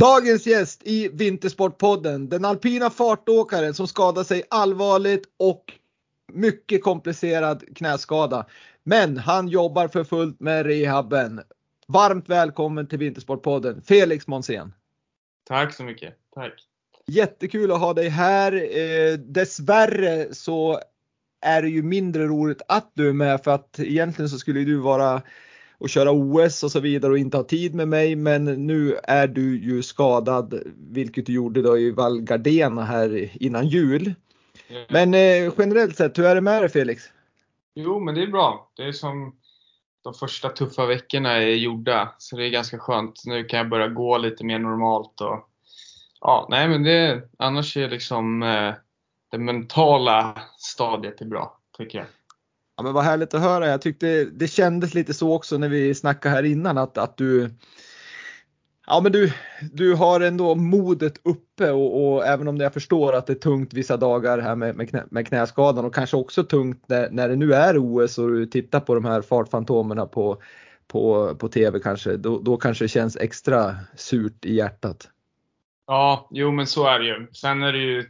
Dagens gäst i Vintersportpodden, den alpina fartåkaren som skadade sig allvarligt och mycket komplicerad knäskada. Men han jobbar för fullt med rehabben. Varmt välkommen till Vintersportpodden, Felix Månsén. Tack så mycket. Tack. Jättekul att ha dig här. Eh, dessvärre så är det ju mindre roligt att du är med för att egentligen så skulle du vara och köra OS och så vidare och inte ha tid med mig. Men nu är du ju skadad, vilket du gjorde då i Val Gardena här innan jul. Men eh, generellt sett, hur är det med dig Felix? Jo, men det är bra. Det är som de första tuffa veckorna är gjorda, så det är ganska skönt. Nu kan jag börja gå lite mer normalt och ja, nej men det, annars är liksom eh, det mentala stadiet är bra, tycker jag. Ja, men vad härligt att höra. Jag tyckte det kändes lite så också när vi snackade här innan att, att du Ja men du, du har ändå modet uppe och, och även om jag förstår att det är tungt vissa dagar här med, med, knä, med knäskadan och kanske också tungt när, när det nu är OS och du tittar på de här fartfantomerna på, på, på TV kanske, då, då kanske det känns extra surt i hjärtat. Ja, jo men så är det ju. Sen är det ju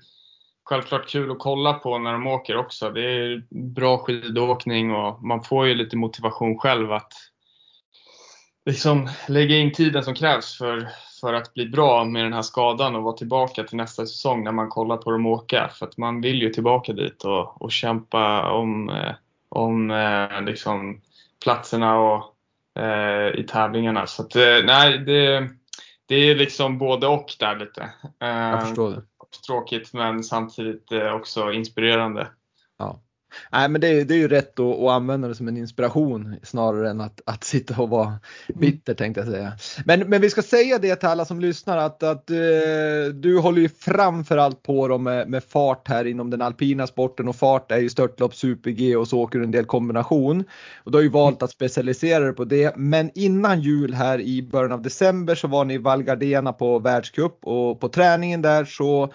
självklart kul att kolla på när de åker också. Det är bra skidåkning och man får ju lite motivation själv att liksom lägga in tiden som krävs för, för att bli bra med den här skadan och vara tillbaka till nästa säsong när man kollar på dem åka. För att man vill ju tillbaka dit och, och kämpa om, eh, om eh, liksom platserna och, eh, i tävlingarna. Så att, eh, nej, det, det är liksom både och där lite. Jag förstår det. Tråkigt men samtidigt eh, också inspirerande. Ja. Nej men det är, det är ju rätt att, att använda det som en inspiration snarare än att, att sitta och vara bitter tänkte jag säga. Men, men vi ska säga det till alla som lyssnar att, att uh, du håller ju framförallt på dem med, med fart här inom den alpina sporten och fart är ju störtlopp, super-G och så åker du en del kombination. Och du har ju valt att specialisera dig på det. Men innan jul här i början av december så var ni i Val Gardena på världscup och på träningen där så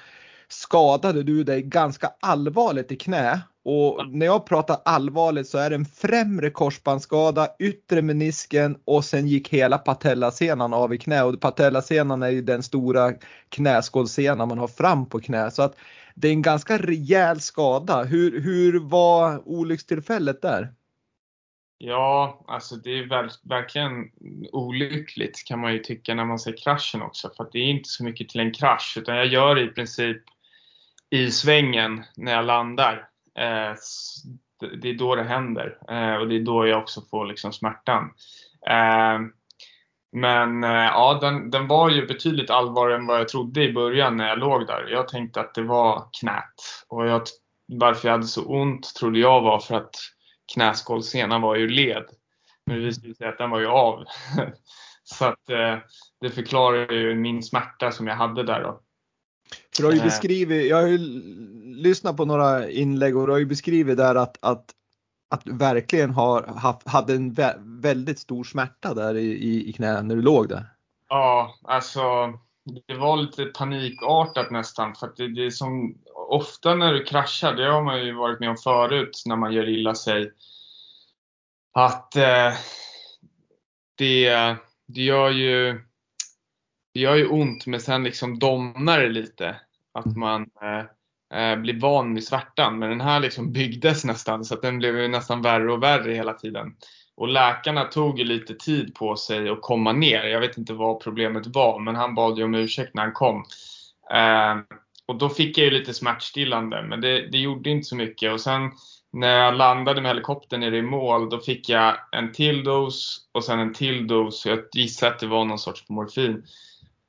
skadade du dig ganska allvarligt i knä och när jag pratar allvarligt så är det en främre korsbandsskada, yttre menisken och sen gick hela patellasenan av i knä och patellasenan är ju den stora knäskålsenan man har fram på knä så att det är en ganska rejäl skada. Hur, hur var olyckstillfället där? Ja, alltså det är väl, verkligen olyckligt kan man ju tycka när man ser kraschen också. För att det är inte så mycket till en krasch utan jag gör det i princip i svängen när jag landar. Eh, det är då det händer eh, och det är då jag också får liksom smärtan. Eh, men ja, den, den var ju betydligt allvarligare än vad jag trodde i början när jag låg där. Jag tänkte att det var knät. Och jag, varför jag hade så ont trodde jag var för att knäskålsenan var ju led. Men det visade sig att den var ju av. så att det förklarar ju min smärta som jag hade där då. För du har ju beskrivit, jag har ju lyssnat på några inlägg och du har ju beskrivit där att, att, att du verkligen har haft, hade en väldigt stor smärta där i, i, i knät när du låg där. Ja, alltså det var lite panikartat nästan för det, det är som ofta när du kraschar, det har man ju varit med om förut när man gör illa sig. Att eh, det, det gör ju det gör ju ont men sen liksom domnar det lite. Att mm. man eh, Eh, blir van vid svärtan. Men den här liksom byggdes nästan så att den blev nästan värre och värre hela tiden. Och läkarna tog ju lite tid på sig att komma ner. Jag vet inte vad problemet var men han bad ju om ursäkt när han kom. Eh, och då fick jag ju lite smärtstillande men det, det gjorde inte så mycket. Och sen när jag landade med helikoptern nere i mål då fick jag en till dos och sen en till dos. Jag gissar att det var någon sorts morfin.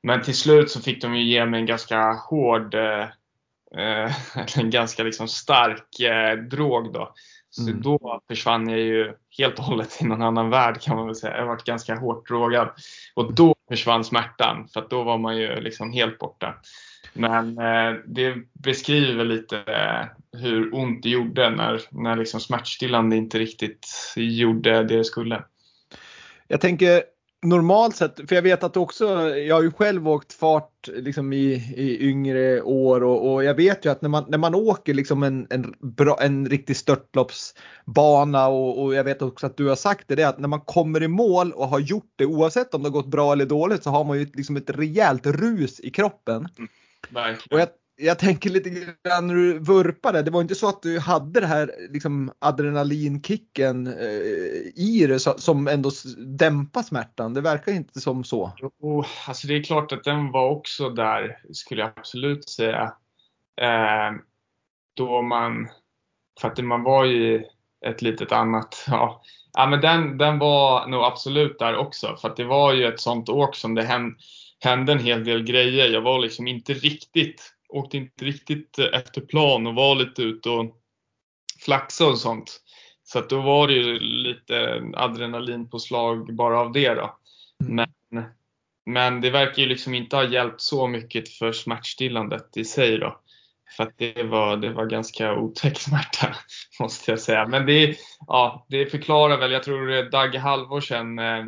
Men till slut så fick de ju ge mig en ganska hård, eh, eh, en ganska liksom stark eh, drog då. Så mm. då försvann jag ju helt och hållet i någon annan värld kan man väl säga. Jag varit ganska hårt drogad. Och då försvann smärtan för då var man ju liksom helt borta. Men eh, det beskriver lite eh, hur ont det gjorde när, när liksom smärtstillande inte riktigt gjorde det det skulle. Jag tänker normalt sett, för jag vet att också, jag har ju själv åkt fart liksom i, i yngre år och, och jag vet ju att när man, när man åker liksom en, en, bra, en riktig störtloppsbana och, och jag vet också att du har sagt det, det att när man kommer i mål och har gjort det oavsett om det har gått bra eller dåligt så har man ju liksom ett rejält rus i kroppen. Mm, och jag, jag tänker lite grann när du vurpade, det var inte så att du hade det här liksom adrenalinkicken eh, i det som ändå dämpar smärtan. Det verkar inte som så. Jo, alltså det är klart att den var också där, skulle jag absolut säga. Eh, då man, för att man var ju ett litet annat, ja, ja men den, den var nog absolut där också. För att det var ju ett sånt åk som det hände, hände en hel del grejer. Jag var liksom inte riktigt åkte inte riktigt efter plan och var lite ute och flaxade och sånt. Så då var det ju lite adrenalinpåslag bara av det då. Mm. Men, men det verkar ju liksom inte ha hjälpt så mycket för smärtstillandet i sig då. För att det var, det var ganska otäck smärta måste jag säga. Men det, ja, det förklarar väl, jag tror Dagge Halvorsen eh,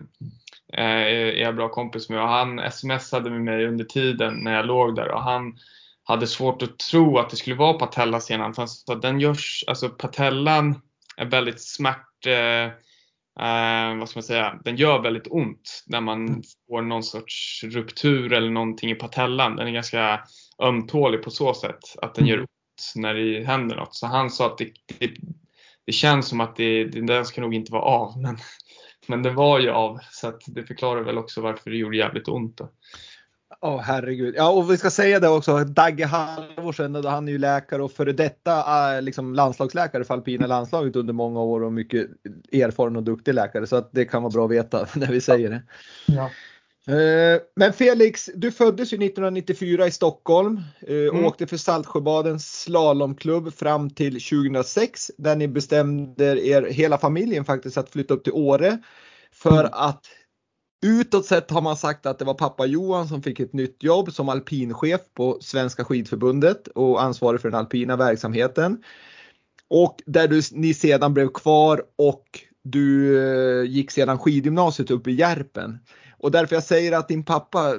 eh, är jag bra kompis med och han smsade med mig under tiden när jag låg där och han hade svårt att tro att det skulle vara patellasenan. För så den görs, alltså patellan är väldigt smärt, eh, eh, vad ska man säga, den gör väldigt ont när man mm. får någon sorts ruptur eller någonting i patellan. Den är ganska ömtålig på så sätt att den gör mm. ont när det händer något. Så han sa att det, det, det känns som att det, den ska nog inte vara av. Men, men det var ju av så att det förklarar väl också varför det gjorde jävligt ont. Då. Åh oh, herregud. Ja och vi ska säga det också, Dagge Halvorsen, han är ju läkare och före detta äh, liksom landslagsläkare för alpina landslaget under många år och mycket erfaren och duktig läkare så att det kan vara bra att veta när vi säger det. Ja. Eh, men Felix, du föddes ju 1994 i Stockholm och eh, mm. åkte för Saltsjöbadens slalomklubb fram till 2006 där ni bestämde er hela familjen faktiskt att flytta upp till Åre för mm. att Utåt sett har man sagt att det var pappa Johan som fick ett nytt jobb som alpinchef på Svenska skidförbundet och ansvarig för den alpina verksamheten. Och där du, ni sedan blev kvar och du eh, gick sedan skidgymnasiet upp i Järpen. Och därför jag säger att din pappa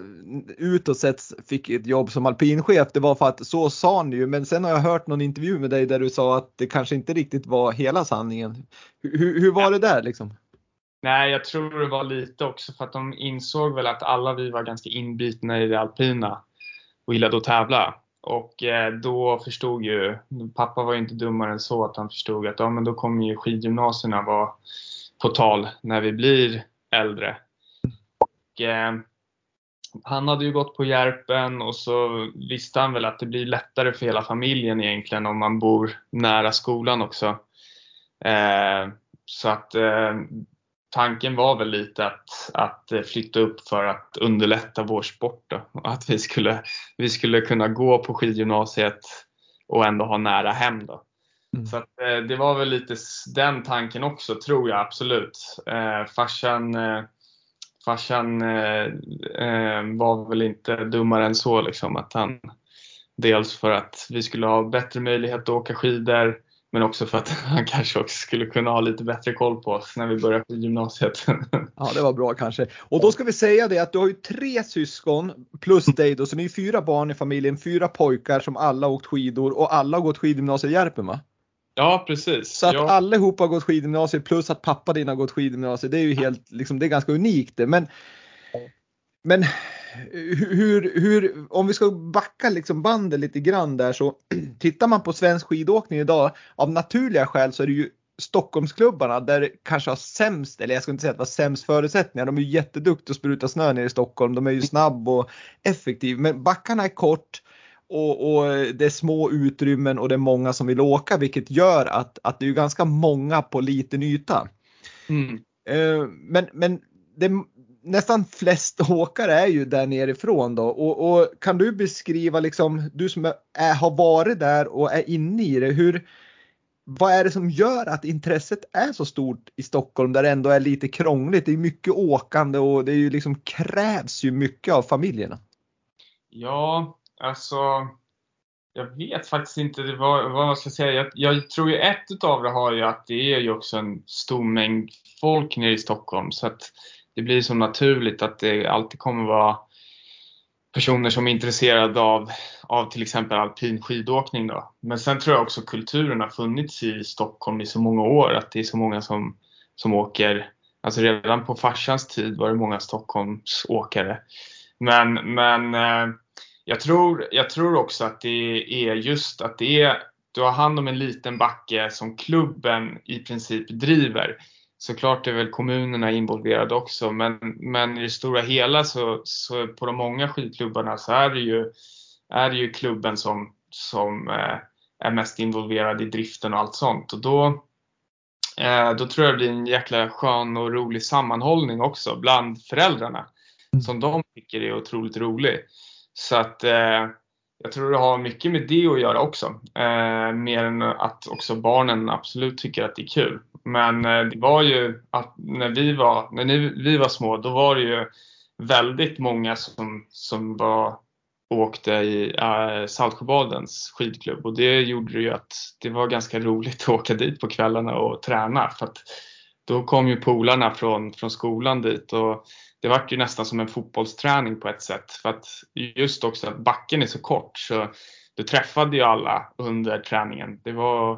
utåt sett fick ett jobb som alpinchef, det var för att så sa ni ju. Men sen har jag hört någon intervju med dig där du sa att det kanske inte riktigt var hela sanningen. Hur, hur var det där liksom? Nej, jag tror det var lite också för att de insåg väl att alla vi var ganska inbitna i det alpina och gillade att tävla. Och eh, då förstod ju, pappa var ju inte dummare än så att han förstod att ja, men då kommer ju skidgymnasierna vara på tal när vi blir äldre. Och, eh, han hade ju gått på Järpen och så visste han väl att det blir lättare för hela familjen egentligen om man bor nära skolan också. Eh, så att eh, tanken var väl lite att, att flytta upp för att underlätta vår sport. Då. Att vi skulle, vi skulle kunna gå på skidgymnasiet och ändå ha nära hem. Då. Mm. Så att, eh, det var väl lite den tanken också, tror jag absolut. Eh, farsan, eh, farsan eh, eh, var väl inte dummare än så. Liksom, att han, dels för att vi skulle ha bättre möjlighet att åka skidor men också för att han kanske också skulle kunna ha lite bättre koll på oss när vi börjar på gymnasiet. Ja, det var bra kanske. Och då ska vi säga det att du har ju tre syskon plus dig då, så ni är fyra barn i familjen, fyra pojkar som alla åkt skidor och alla har gått skidgymnasiet i Järpen va? Ja, precis. Så att ja. allihopa har gått skidgymnasiet plus att pappa din har gått skidgymnasiet. Det är ju helt, liksom, det är ganska unikt det. Men, men hur, hur, om vi ska backa liksom bandet lite grann där så tittar man på svensk skidåkning idag av naturliga skäl så är det ju Stockholmsklubbarna där det kanske har sämst, eller jag ska inte säga att det var sämst förutsättningar. De är ju jätteduktiga att spruta snö nere i Stockholm. De är ju snabb och effektiv. Men backarna är kort och, och, det är små utrymmen och det är många som vill åka vilket gör att, att det är ganska många på liten yta. Mm. Eh, men, men det, nästan flest åkare är ju där nerifrån då och, och kan du beskriva liksom du som är, har varit där och är inne i det. Hur, vad är det som gör att intresset är så stort i Stockholm där det ändå är lite krångligt? Det är mycket åkande och det är ju liksom krävs ju mycket av familjerna. Ja, alltså jag vet faktiskt inte vad, vad man ska säga. Jag, jag, tror ju ett utav det har ju att det är ju också en stor mängd folk nere i Stockholm så att det blir så naturligt att det alltid kommer vara personer som är intresserade av, av till exempel alpin skidåkning. Då. Men sen tror jag också kulturen har funnits i Stockholm i så många år att det är så många som, som åker. Alltså redan på farsans tid var det många Stockholmsåkare. Men, men eh, jag, tror, jag tror också att det är just att det är, du har hand om en liten backe som klubben i princip driver. Såklart är väl kommunerna involverade också men, men i det stora hela så, så på de många skidklubbarna så är det ju, är det ju klubben som, som eh, är mest involverad i driften och allt sånt. Och då, eh, då tror jag det blir en jäkla skön och rolig sammanhållning också bland föräldrarna. Mm. Som de tycker är otroligt rolig. Så att eh, jag tror det har mycket med det att göra också. Eh, mer än att också barnen absolut tycker att det är kul. Men eh, det var ju att när vi var, när ni, vi var små, då var det ju väldigt många som, som var, åkte i äh, Saltsjöbadens skidklubb och det gjorde ju att det var ganska roligt att åka dit på kvällarna och träna för att då kom ju polarna från, från skolan dit och det var ju nästan som en fotbollsträning på ett sätt för att just också att backen är så kort så du träffade ju alla under träningen. Det var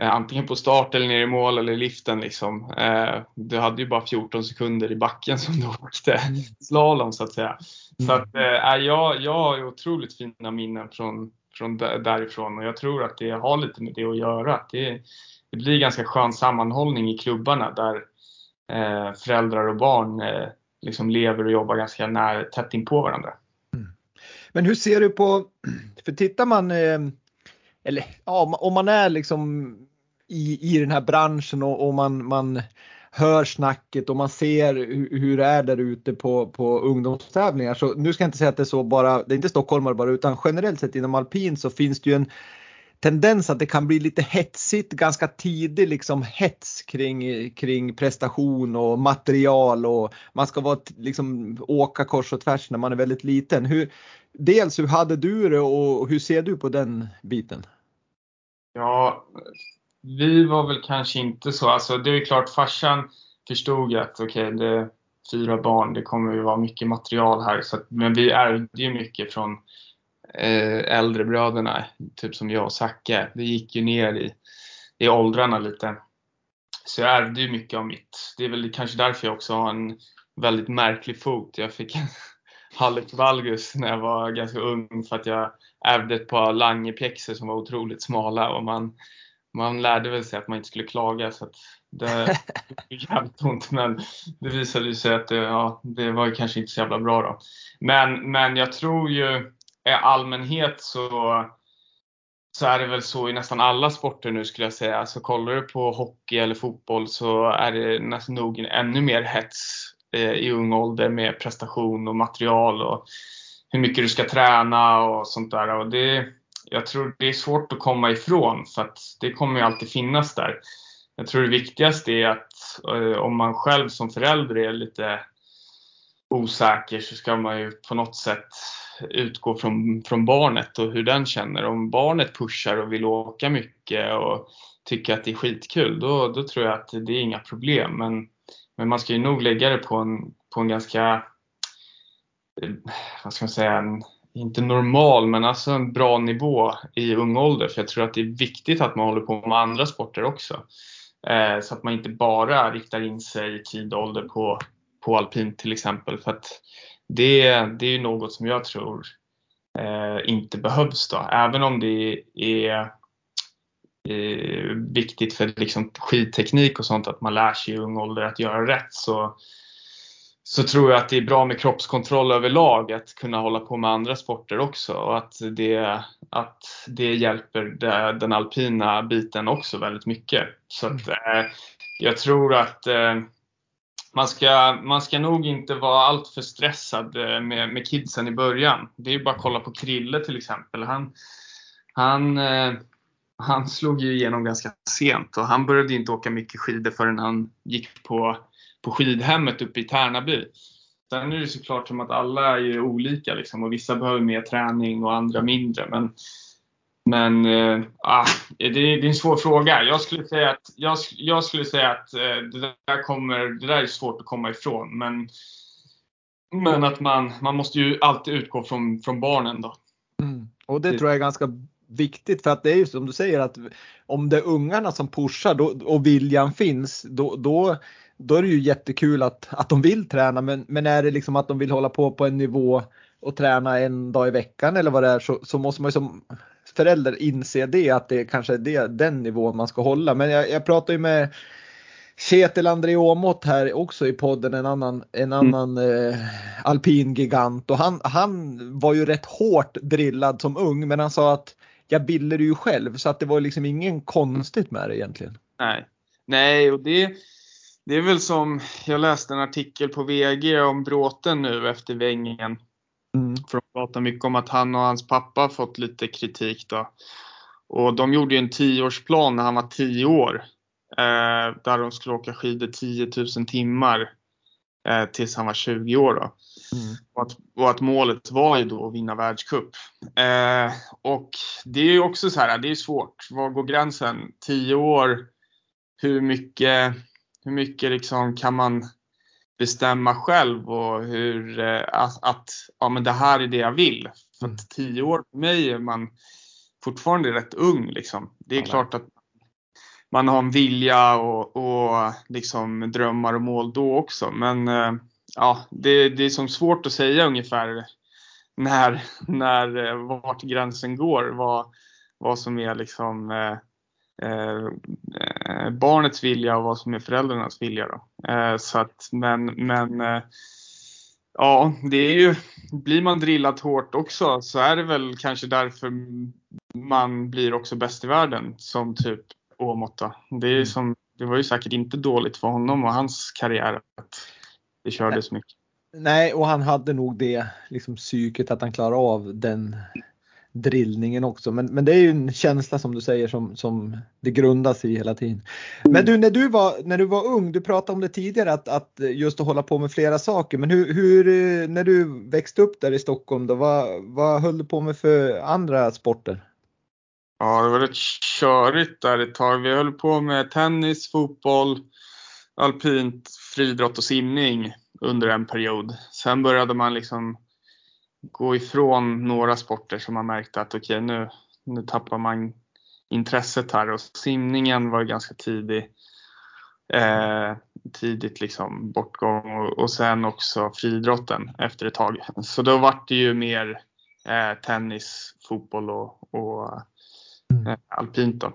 eh, antingen på start eller ner i mål eller i liften liksom. Eh, du hade ju bara 14 sekunder i backen som du åkte mm. slalom så att säga. Så att, eh, jag, jag har otroligt fina minnen från, från därifrån och jag tror att det har lite med det att göra. Det, det blir ganska skön sammanhållning i klubbarna där eh, föräldrar och barn liksom lever och jobbar ganska nära, tätt in på varandra. Mm. Men hur ser du på, för tittar man, eh, eller ja, om man är liksom i, i den här branschen och, och man, man hör snacket och man ser hur, det är där ute på, på ungdomstävlingar. Så nu ska jag inte säga att det är så bara, det är inte stockholmare bara utan generellt sett inom alpin så finns det ju en tendens att det kan bli lite hetsigt, ganska tidig liksom hets kring, kring prestation och material och man ska vara, liksom, åka kors och tvärs när man är väldigt liten. Hur, dels hur hade du det och hur ser du på den biten? Ja, vi var väl kanske inte så, alltså det är klart farsan förstod att okej, okay, det är fyra barn, det kommer ju vara mycket material här. Så att, men vi ärvde ju mycket från äldre bröderna, typ som jag och Zacke. Det gick ju ner i, i åldrarna lite. Så jag ärvde ju mycket av mitt. Det är väl kanske därför jag också har en väldigt märklig fot. Jag fick en Halleck valgus när jag var ganska ung för att jag ärvde ett par langepjäxor som var otroligt smala och man, man lärde väl sig att man inte skulle klaga så att det gick jävligt ont men det visade sig att det, ja, det var kanske inte så jävla bra då. Men, men jag tror ju Eh, allmänhet så, så är det väl så i nästan alla sporter nu skulle jag säga. Alltså kollar du på hockey eller fotboll så är det nästan nog ännu mer hets eh, i ung ålder med prestation och material och hur mycket du ska träna och sånt där. Och det, jag tror det är svårt att komma ifrån för att det kommer ju alltid finnas där. Jag tror det viktigaste är att eh, om man själv som förälder är lite osäker så ska man ju på något sätt utgå från, från barnet och hur den känner. Om barnet pushar och vill åka mycket och tycker att det är skitkul, då, då tror jag att det är inga problem. Men, men man ska ju nog lägga det på en, på en ganska, eh, vad ska man säga, en, inte normal, men alltså en bra nivå i ung ålder. För jag tror att det är viktigt att man håller på med andra sporter också. Eh, så att man inte bara riktar in sig i tid och ålder på, på alpint till exempel. För att det, det är något som jag tror eh, inte behövs då. Även om det är eh, viktigt för liksom skidteknik och sånt att man lär sig i ung ålder att göra rätt så så tror jag att det är bra med kroppskontroll överlag att kunna hålla på med andra sporter också och att det, att det hjälper den alpina biten också väldigt mycket. Så att, mm. eh, jag tror att eh, man, ska, man ska nog inte vara alltför stressad eh, med, med kidsen i början. Det är ju bara att kolla på Krille till exempel. Han, han, eh, han slog ju igenom ganska sent och han började inte åka mycket skidor förrän han gick på på skidhemmet uppe i Tärnaby. Sen är det såklart som att alla är olika liksom, och vissa behöver mer träning och andra mindre. Men, men äh, det, det, är en svår fråga. Jag skulle säga att, jag, jag skulle säga att äh, det, där kommer, det där är svårt att komma ifrån. Men, men att man, man måste ju alltid utgå från, från barnen. Då. Mm. Och det tror jag är ganska viktigt för att det är ju som du säger att om det är ungarna som pushar då, och viljan finns då, då då är det ju jättekul att, att de vill träna men, men är det liksom att de vill hålla på på en nivå och träna en dag i veckan eller vad det är så, så måste man ju som förälder inse det att det kanske är det, den nivån man ska hålla. Men jag, jag pratar ju med Kjetil André Åmåt här också i podden, en annan, en mm. annan mm. eh, alpin gigant och han, han var ju rätt hårt drillad som ung men han sa att jag ville det ju själv så att det var liksom ingen konstigt med det egentligen. Nej, Nej och det det är väl som, jag läste en artikel på VG om Bråten nu efter Vängen. Mm. Pratar mycket om att han och hans pappa fått lite kritik då. Och de gjorde ju en tioårsplan när han var tio år. Eh, där de skulle åka skidor 10 000 timmar eh, tills han var 20 år. Då. Mm. Och, att, och, att, målet var ju då att vinna världscup. Eh, och det är ju också så här, det är svårt. Var går gränsen? 10 år, hur mycket hur mycket liksom kan man bestämma själv och hur eh, att, att, ja, men det här är det jag vill. För att mm. tio år för mig är man fortfarande rätt ung. Liksom. Det är ja, klart att man har en vilja och, och liksom drömmar och mål då också. Men eh, ja, det, det är som svårt att säga ungefär när, när eh, vart gränsen går. Vad, vad som är liksom Eh, eh, barnets vilja och vad som är föräldrarnas vilja. Då. Eh, så att, men men eh, ja, det är ju, blir man drillad hårt också så är det väl kanske därför man blir också bäst i världen som typ Åmotta. Det, är mm. som, det var ju säkert inte dåligt för honom och hans karriär att det kördes mycket. Nej, och han hade nog det liksom psyket att han klarar av den drillningen också. Men, men det är ju en känsla som du säger som, som det grundas i hela tiden. Men du när du var, när du var ung, du pratade om det tidigare att, att just att hålla på med flera saker. Men hur, hur när du växte upp där i Stockholm då, vad, vad höll du på med för andra sporter? Ja, det var rätt körigt där ett tag. Vi höll på med tennis, fotboll, alpint, friidrott och simning under en period. Sen började man liksom gå ifrån några sporter som man märkte att okej okay, nu, nu tappar man intresset här och simningen var ganska tidig. Eh, tidigt liksom bortgång och, och sen också friidrotten efter ett tag. Så då vart det ju mer eh, tennis, fotboll och, och mm. eh, alpint då.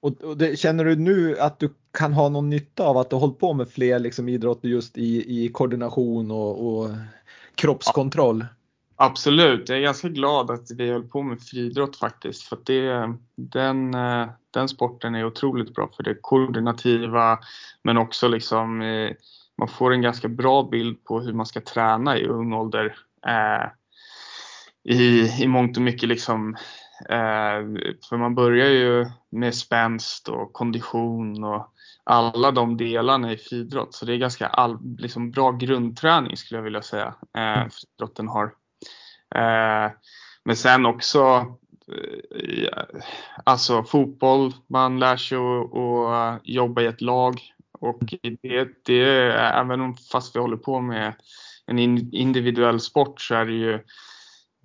Och, och det, känner du nu att du kan ha någon nytta av att du hållit på med fler liksom, idrotter just i, i koordination och, och kroppskontroll? Absolut, jag är ganska glad att vi höll på med friidrott faktiskt. För det, den, eh, den sporten är otroligt bra för det koordinativa men också liksom eh, man får en ganska bra bild på hur man ska träna i ung ålder. Eh, i, I mångt och mycket liksom eh, för man börjar ju med spänst och kondition och alla de delarna i friidrott. Så det är ganska all, liksom bra grundträning skulle jag vilja säga eh, mm. friidrotten har. Eh, men sen också eh, alltså fotboll, man lär sig att jobba i ett lag och det, det även fast vi håller på med en individuell sport så är det ju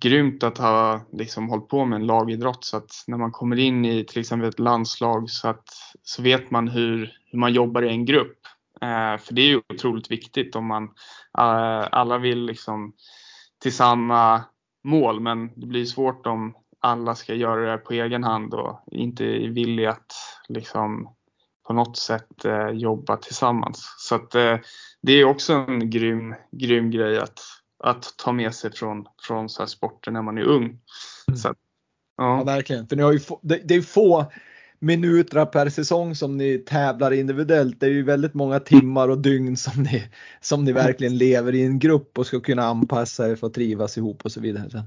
grymt att ha liksom hållit på med en lagidrott så att när man kommer in i till exempel ett landslag så, att, så vet man hur, hur man jobbar i en grupp. Eh, för det är ju otroligt viktigt om man eh, alla vill liksom till samma mål men det blir svårt om alla ska göra det på egen hand och inte är villiga att liksom på något sätt eh, jobba tillsammans. Så att eh, det är också en grym, grym grej att, att ta med sig från, från så här sporter när man är ung. Mm. Så, ja. ja. verkligen. För ni har ju få, det, det är få minuter per säsong som ni tävlar individuellt. Det är ju väldigt många timmar och dygn som ni, som ni verkligen lever i en grupp och ska kunna anpassa er för att trivas ihop och så vidare.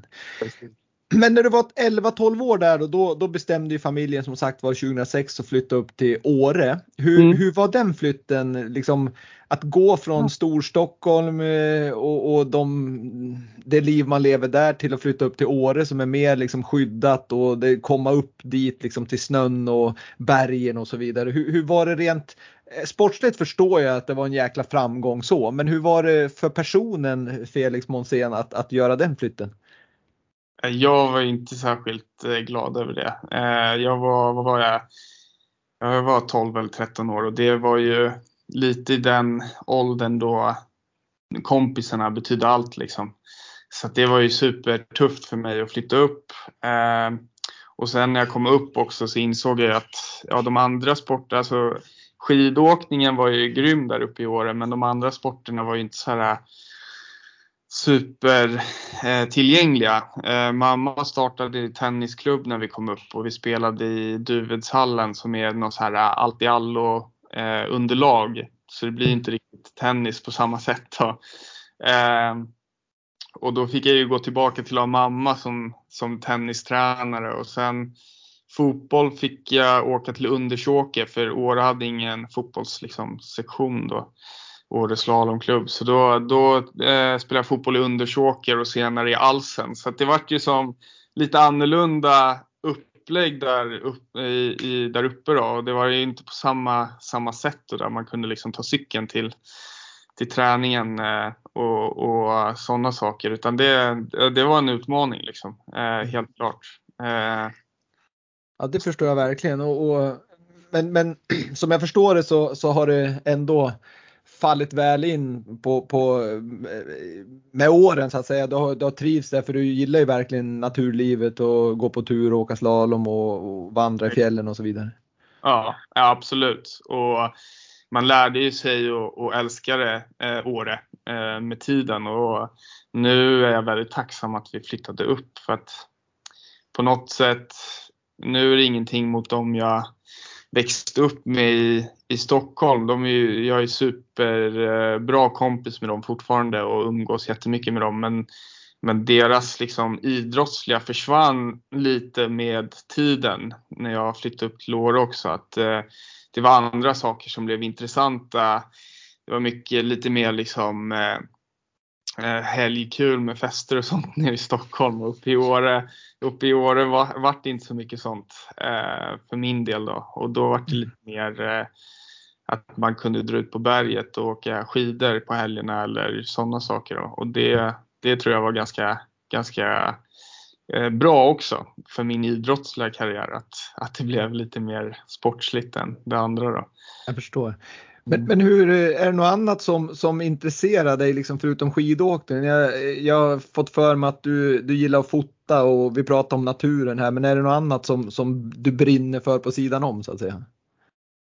Men när du var 11-12 år där då, då bestämde ju familjen som sagt var 2006 att flytta upp till Åre. Hur, mm. hur var den flytten? Liksom, att gå från Storstockholm eh, och, och de, det liv man lever där till att flytta upp till Åre som är mer liksom skyddat och det, komma upp dit liksom till snön och bergen och så vidare. Hur, hur var det rent eh, Sportsligt förstår jag att det var en jäkla framgång så, men hur var det för personen Felix Monsén att, att göra den flytten? Eh, jag var inte särskilt eh, glad över det. Eh, jag var, vad var jag? Jag var 12 eller 13 år och det var ju lite i den åldern då kompisarna betydde allt liksom. Så det var ju supertufft för mig att flytta upp. Och sen när jag kom upp också så insåg jag att ja, de andra sporterna, alltså skidåkningen var ju grym där uppe i Åre men de andra sporterna var ju inte så här supertillgängliga. Eh, eh, mamma startade i tennisklubb när vi kom upp och vi spelade i Duvedshallen som är något så här allt i allo eh, underlag. Så det blir inte riktigt tennis på samma sätt. Då. Eh, och då fick jag ju gå tillbaka till att ha mamma som, som tennistränare och sen fotboll fick jag åka till Undersåker för Åre hade ingen fotbollssektion liksom, då. Åre slalomklubb. Så då, då eh, spelade jag fotboll i Undersåker och senare i Alsen. Så det vart ju som lite annorlunda upplägg där, upp, i, i, där uppe då. Och det var ju inte på samma, samma sätt då, där man kunde liksom ta cykeln till, till träningen eh, och, och sådana saker. Utan det, det var en utmaning liksom, eh, helt klart. Eh, ja det förstår jag verkligen. Och, och, men, men som jag förstår det så, så har det ändå fallit väl in på, på, med åren så att säga. Du har, du har trivts där för du gillar ju verkligen naturlivet och gå på tur och åka slalom och, och vandra i fjällen och så vidare. Ja, absolut. Och man lärde ju sig att älska det eh, Åre eh, med tiden och nu är jag väldigt tacksam att vi flyttade upp för att på något sätt, nu är det ingenting mot dem jag växte upp med i, i Stockholm. De är ju, jag är superbra kompis med dem fortfarande och umgås jättemycket med dem. Men, men deras liksom idrottsliga försvann lite med tiden när jag flyttade upp till Åre också. Att, eh, det var andra saker som blev intressanta. Det var mycket lite mer liksom eh, eh helgkul med fester och sånt nere i Stockholm och uppe i Åre uppe i Åre var, vart det inte så mycket sånt eh, för min del då och då var det lite mer eh, att man kunde dra ut på berget och åka skidor på helgerna eller sådana saker då. och det, det tror jag var ganska, ganska bra också för min idrottsliga karriär att, att det blev lite mer sportsligt än det andra då. Jag förstår. Men, men hur, är det något annat som, som intresserar dig liksom förutom skidåkning? Jag, jag har fått för mig att du, du gillar att fota och vi pratar om naturen här, men är det något annat som, som du brinner för på sidan om så att säga?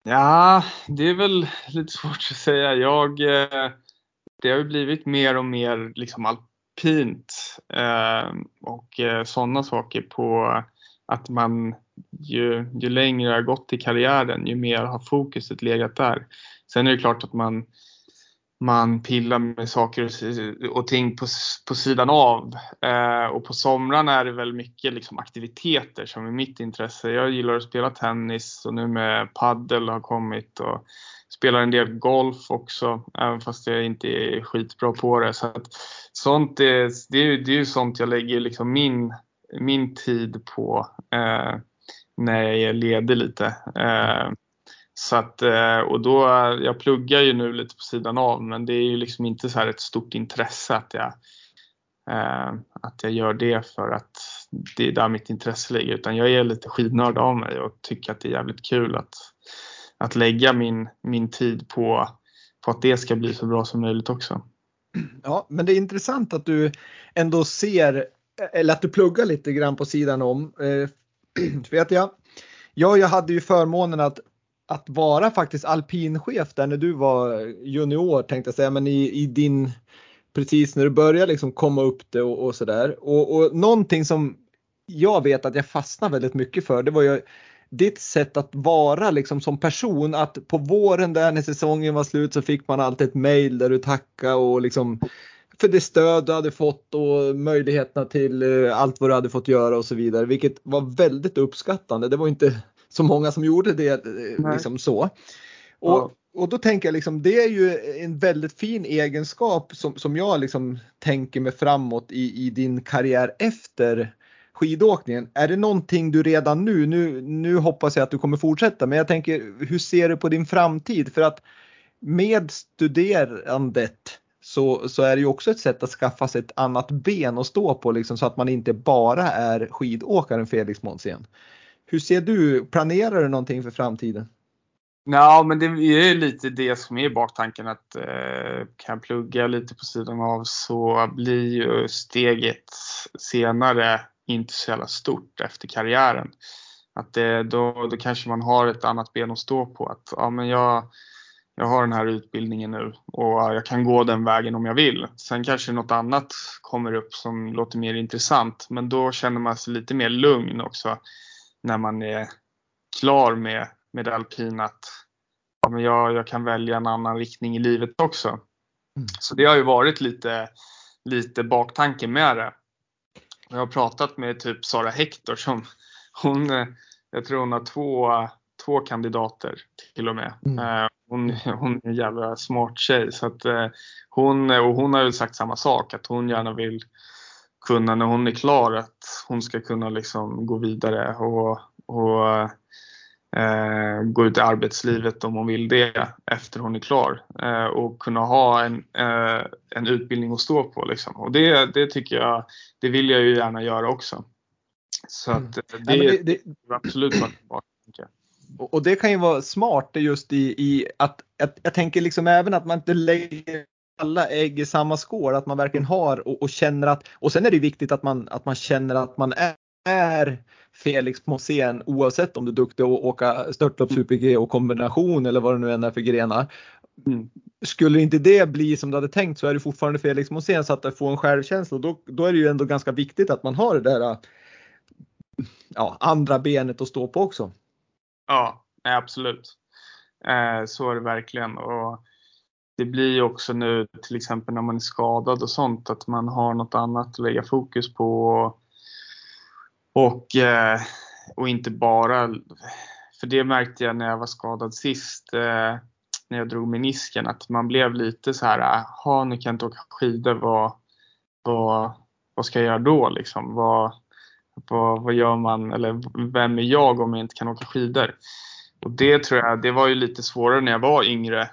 Ja, det är väl lite svårt att säga. Jag, eh, det har ju blivit mer och mer liksom alpint eh, och eh, sådana saker på att man ju, ju längre jag har gått i karriären ju mer har fokuset legat där. Sen är det klart att man, man pillar med saker och ting på, på sidan av. Eh, och på somrarna är det väl mycket liksom aktiviteter som är mitt intresse. Jag gillar att spela tennis och nu med paddel har kommit och spelar en del golf också, även fast jag inte är skitbra på det. Så att, sånt är, det, är, det är ju sånt jag lägger liksom min, min tid på eh, när jag är ledig lite. Eh, så att, eh, och då, jag pluggar ju nu lite på sidan av men det är ju liksom inte så här ett stort intresse att jag eh, att jag gör det för att det är där mitt intresse ligger utan jag är lite skidnörd av mig och tycker att det är jävligt kul att, att lägga min, min tid på, på att det ska bli så bra som möjligt också. Ja, men det är intressant att du ändå ser, eller att du pluggar lite grann på sidan om. Eh, vet jag, ja, jag hade ju förmånen att, att vara faktiskt alpinchef där när du var junior tänkte jag säga, men i, i din precis när du började liksom komma upp det och, och sådär. Och, och någonting som jag vet att jag fastnade väldigt mycket för det var ju ditt sätt att vara liksom som person. Att på våren där när säsongen var slut så fick man alltid ett mail där du tackade och liksom för det stöd du hade fått och möjligheterna till eh, allt vad du hade fått göra och så vidare. Vilket var väldigt uppskattande. Det var inte så många som gjorde det eh, liksom så. Och, ja. och då tänker jag liksom det är ju en väldigt fin egenskap som, som jag liksom tänker mig framåt i, i din karriär efter skidåkningen. Är det någonting du redan nu, nu, nu hoppas jag att du kommer fortsätta, men jag tänker hur ser du på din framtid? För att med studerandet så, så är det ju också ett sätt att skaffa sig ett annat ben att stå på liksom, så att man inte bara är skidåkaren Felix Månsén. Hur ser du, planerar du någonting för framtiden? Ja, men det är lite det som är baktanken att eh, kan jag plugga lite på sidan av så blir ju steget senare inte så jävla stort efter karriären. Att det, då, då kanske man har ett annat ben att stå på. Att ja, men jag, jag har den här utbildningen nu och jag kan gå den vägen om jag vill. Sen kanske något annat kommer upp som låter mer intressant men då känner man sig lite mer lugn också när man är klar med, med alpin att ja, men jag, jag kan välja en annan riktning i livet också. Mm. Så det har ju varit lite, lite baktanken med det. Jag har pratat med typ Sara Hector som hon, eh, jag tror hon har två, två kandidater till och med. Mm. Eh, hon, hon är en jävla smart tjej så att eh, hon, och hon har ju sagt samma sak att hon gärna vill kunna när hon är klar att hon ska kunna liksom gå vidare och, och eh, gå ut i arbetslivet om hon vill det efter hon är klar eh, och kunna ha en, eh, en utbildning att stå på. Liksom. Och det, det tycker jag, det vill jag ju gärna göra också. Så att det, mm. ja, det, det är absolut varit och det kan ju vara smart just i, i att, att, jag tänker liksom även att man inte lägger alla ägg i samma skål, att man verkligen har och, och, känner att, och sen är det viktigt att man, att man känner att man är, är Felix Mosén oavsett om du är duktig att åka störtlopp, super-G och kombination eller vad det nu än är för grenar. Mm. Skulle inte det bli som du hade tänkt så är det fortfarande Felix Mosén så att du får en självkänsla då, då är det ju ändå ganska viktigt att man har det där ja, andra benet att stå på också. Ja, absolut. Eh, så är det verkligen. Och det blir också nu till exempel när man är skadad och sånt att man har något annat att lägga fokus på. Och, eh, och inte bara, för det märkte jag när jag var skadad sist eh, när jag drog menisken att man blev lite så här, ah, ha nu kan jag inte åka skidor, vad, vad, vad ska jag göra då liksom? Vad, vad, vad gör man eller vem är jag om jag inte kan åka skidor? Och det tror jag, det var ju lite svårare när jag var yngre.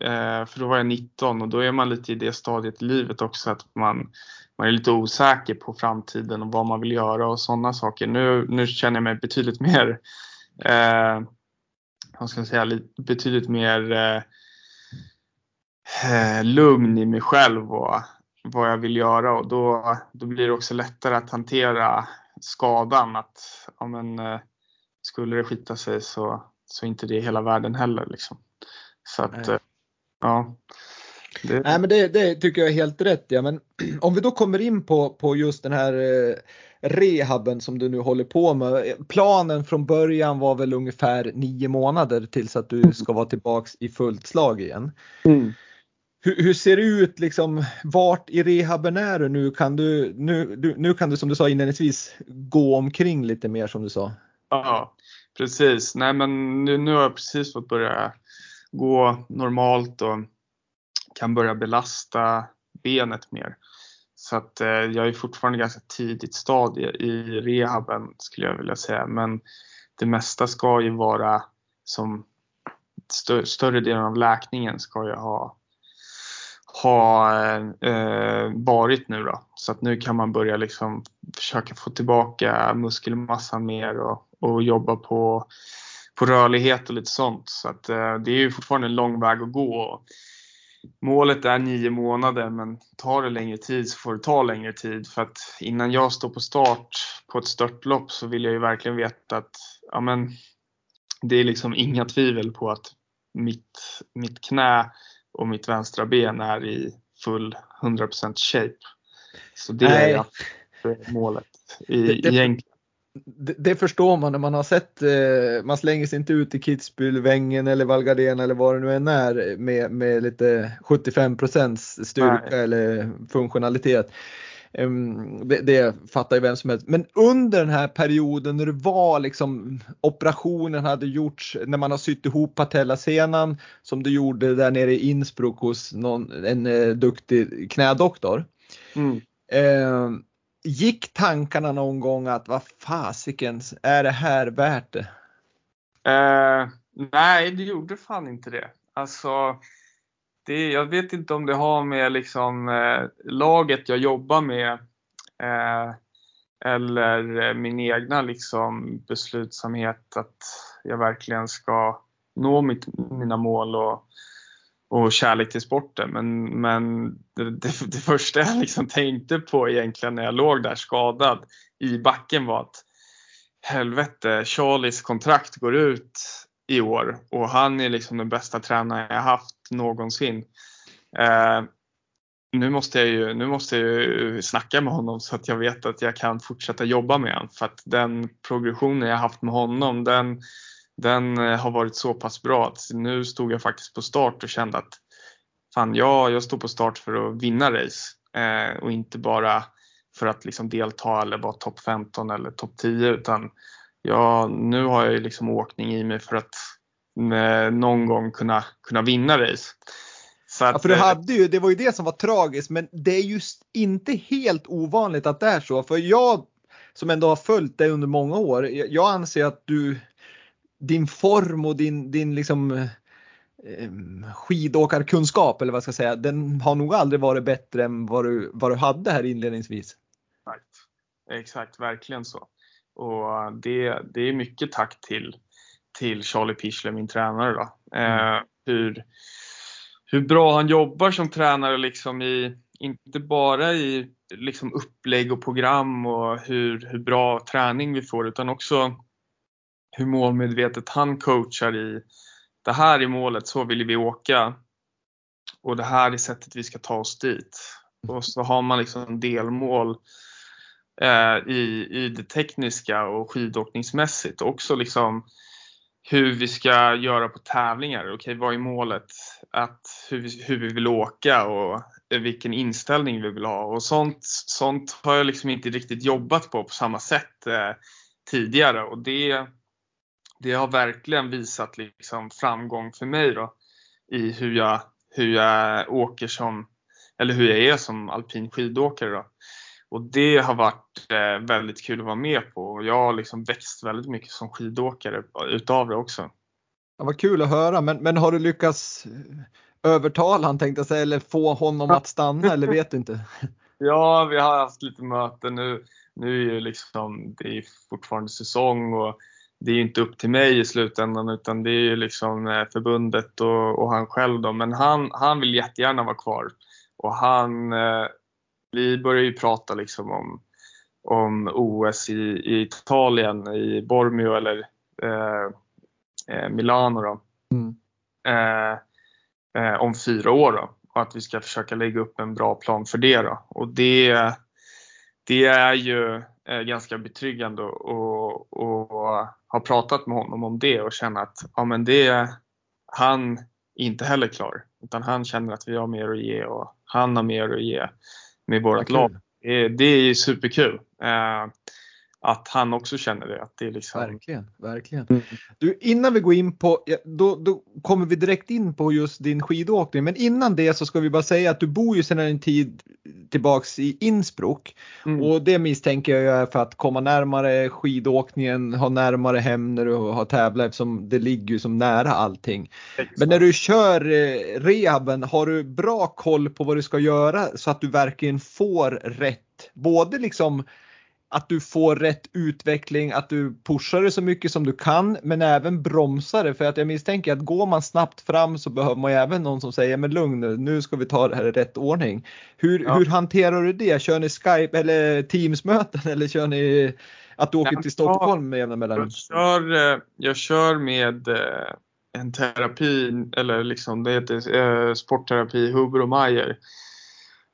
Eh, för då var jag 19 och då är man lite i det stadiet i livet också att man, man är lite osäker på framtiden och vad man vill göra och sådana saker. Nu, nu känner jag mig betydligt mer, eh, vad ska jag säga, betydligt mer eh, eh, lugn i mig själv och vad jag vill göra och då, då blir det också lättare att hantera skadan. Att ja, men, eh, skulle det skita sig så, så inte det är hela världen heller. Liksom. Så att, Nej. Ja. Det... Nej men det, det, tycker jag är helt rätt. Ja. Men om vi då kommer in på, på just den här eh, rehaben som du nu håller på med. Planen från början var väl ungefär nio månader tills att du ska vara tillbaks i fullt slag igen. Mm. Hur, hur, ser det ut liksom, vart i rehaben är du nu? Kan du, nu, du, nu kan du som du sa inledningsvis gå omkring lite mer som du sa. Ja, precis. Nej men nu, nu har jag precis fått börja gå normalt och kan börja belasta benet mer. Så att eh, jag är fortfarande ganska tidigt stadie i rehaben skulle jag vilja säga. Men det mesta ska ju vara som stö större delen av läkningen ska jag ha ha eh, eh, varit nu då. Så att nu kan man börja liksom försöka få tillbaka muskelmassan mer och, och jobba på, på rörlighet och lite sånt. Så att eh, det är ju fortfarande en lång väg att gå. Målet är nio månader men tar det längre tid så får det ta längre tid för att innan jag står på start på ett störtlopp så vill jag ju verkligen veta att ja, men, det är liksom inga tvivel på att mitt, mitt knä och mitt vänstra ben är i full 100% shape. Så det Nej. är målet i, det, det, egentligen. Det, det, förstår man när man har sett, eh, man slänger sig inte ut i Kitzbühel, Wengen eller Valgardena eller vad det nu än är med, med lite 75% styrka Nej. eller funktionalitet. Ehm, det, det fattar ju vem som helst. Men under den här perioden när det var liksom operationen hade gjorts, när man har sytt ihop patellasenan som du gjorde där nere i Innsbruck hos någon, en eh, duktig knädoktor. Mm. Eh, gick tankarna någon gång att vad fasiken, är det här värt det? Eh, nej, det gjorde fan inte det. Alltså, det, jag vet inte om det har med liksom, eh, laget jag jobbar med eh, eller eh, min egna liksom, beslutsamhet att jag verkligen ska nå mitt, mina mål och, och kärlek till sporten. Men, men det, det, det, första jag liksom tänkte på egentligen när jag låg där skadad i backen var att helvete, Charlies kontrakt går ut i år och han är liksom den bästa tränaren jag haft någonsin. Eh, nu måste jag ju, nu måste jag ju snacka med honom så att jag vet att jag kan fortsätta jobba med honom för att den progressionen jag haft med honom den, den eh, har varit så pass bra att nu stod jag faktiskt på start och kände att fan ja, jag står på start för att vinna race eh, och inte bara för att liksom delta eller vara topp 15 eller topp 10 utan ja, nu har jag ju liksom åkning i mig för att eh, någon gång kunna, kunna vinna race. Så att, ja, för du eh, hade ju, det var ju det som var tragiskt, men det är just inte helt ovanligt att det är så. För jag som ändå har följt dig under många år, jag anser att du, din form och din, din liksom eh, skidåkarkunskap eller vad ska jag säga, den har nog aldrig varit bättre än vad du, vad du hade här inledningsvis. Exakt, Exakt verkligen så. Och det, det är mycket tack till, till Charlie Pichler, min tränare. Då. Eh, mm. hur, hur bra han jobbar som tränare liksom i, inte bara i liksom upplägg och program och hur, hur bra träning vi får utan också hur målmedvetet han coachar i det här är målet, så vill vi åka och det här är sättet vi ska ta oss dit. Och så har man liksom delmål eh, i, i det tekniska och skidåkningsmässigt. Också liksom hur vi ska göra på tävlingar. Okej, okay, vad är målet? Att hur, vi, hur vi vill åka och vilken inställning vi vill ha. Och sånt, sånt har jag liksom inte riktigt jobbat på på samma sätt eh, tidigare. Och det, det har verkligen visat liksom framgång för mig då, i hur jag, hur jag åker som, eller hur jag är som alpin skidåkare. Då. Och det har varit eh, väldigt kul att vara med på och jag har liksom växt väldigt mycket som skidåkare utav det också. Ja, vad kul att höra, men, men har du lyckats övertala han tänkte säga eller få honom att stanna eller vet du inte? Ja, vi har haft lite möten nu. Nu är ju liksom, det är fortfarande säsong och det är inte upp till mig i slutändan utan det är ju liksom eh, förbundet och, och han själv då. Men han, han vill jättegärna vara kvar och han eh, vi börjar ju prata liksom om, om OS i, i Italien, i Bormio eller eh, eh, Milano då. Mm. Eh, om fyra år då. Och att vi ska försöka lägga upp en bra plan för det då. Och det, det är ju eh, ganska betryggande att ha pratat med honom om det och känna att ja, men det, han är inte heller klar. Utan han känner att vi har mer att ge och han har mer att ge med vårt lag. Det är superkul. Eh, att han också känner det. Att det är liksom... Verkligen, verkligen. Mm. Du, innan vi går in på, då, då kommer vi direkt in på just din skidåkning. Men innan det så ska vi bara säga att du bor ju sedan en tid tillbaks i Innsbruck. Mm. Och det misstänker jag är för att komma närmare skidåkningen, ha närmare hem när du har tävlat eftersom det ligger ju som nära allting. Exakt. Men när du kör eh, rehaben, har du bra koll på vad du ska göra så att du verkligen får rätt? Både liksom att du får rätt utveckling, att du pushar det så mycket som du kan men även bromsar det för att jag misstänker att går man snabbt fram så behöver man ju även någon som säger men lugn nu, nu ska vi ta det här i rätt ordning. Hur, ja. hur hanterar du det? Kör ni Skype eller Teams-möten eller kör ni att du åker till Stockholm med jämna mellanrum? Jag kör, eh, jag med eh, en terapi eller liksom det heter eh, sportterapi Huber och Mayer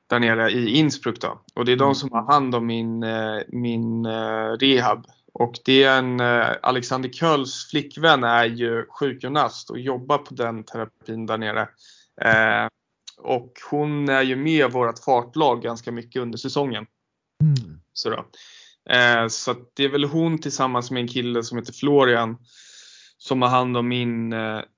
där nere i Innsbruck då. Och det är de mm. som har hand om min, eh, min eh, rehab. Och det är en, eh, Alexander Kölls flickvän är ju sjukgymnast och jobbar på den terapin där nere. Eh, och hon är ju med i vårt fartlag ganska mycket under säsongen. Mm. Så, då. Eh, så det är väl hon tillsammans med en kille som heter Florian som har hand om min,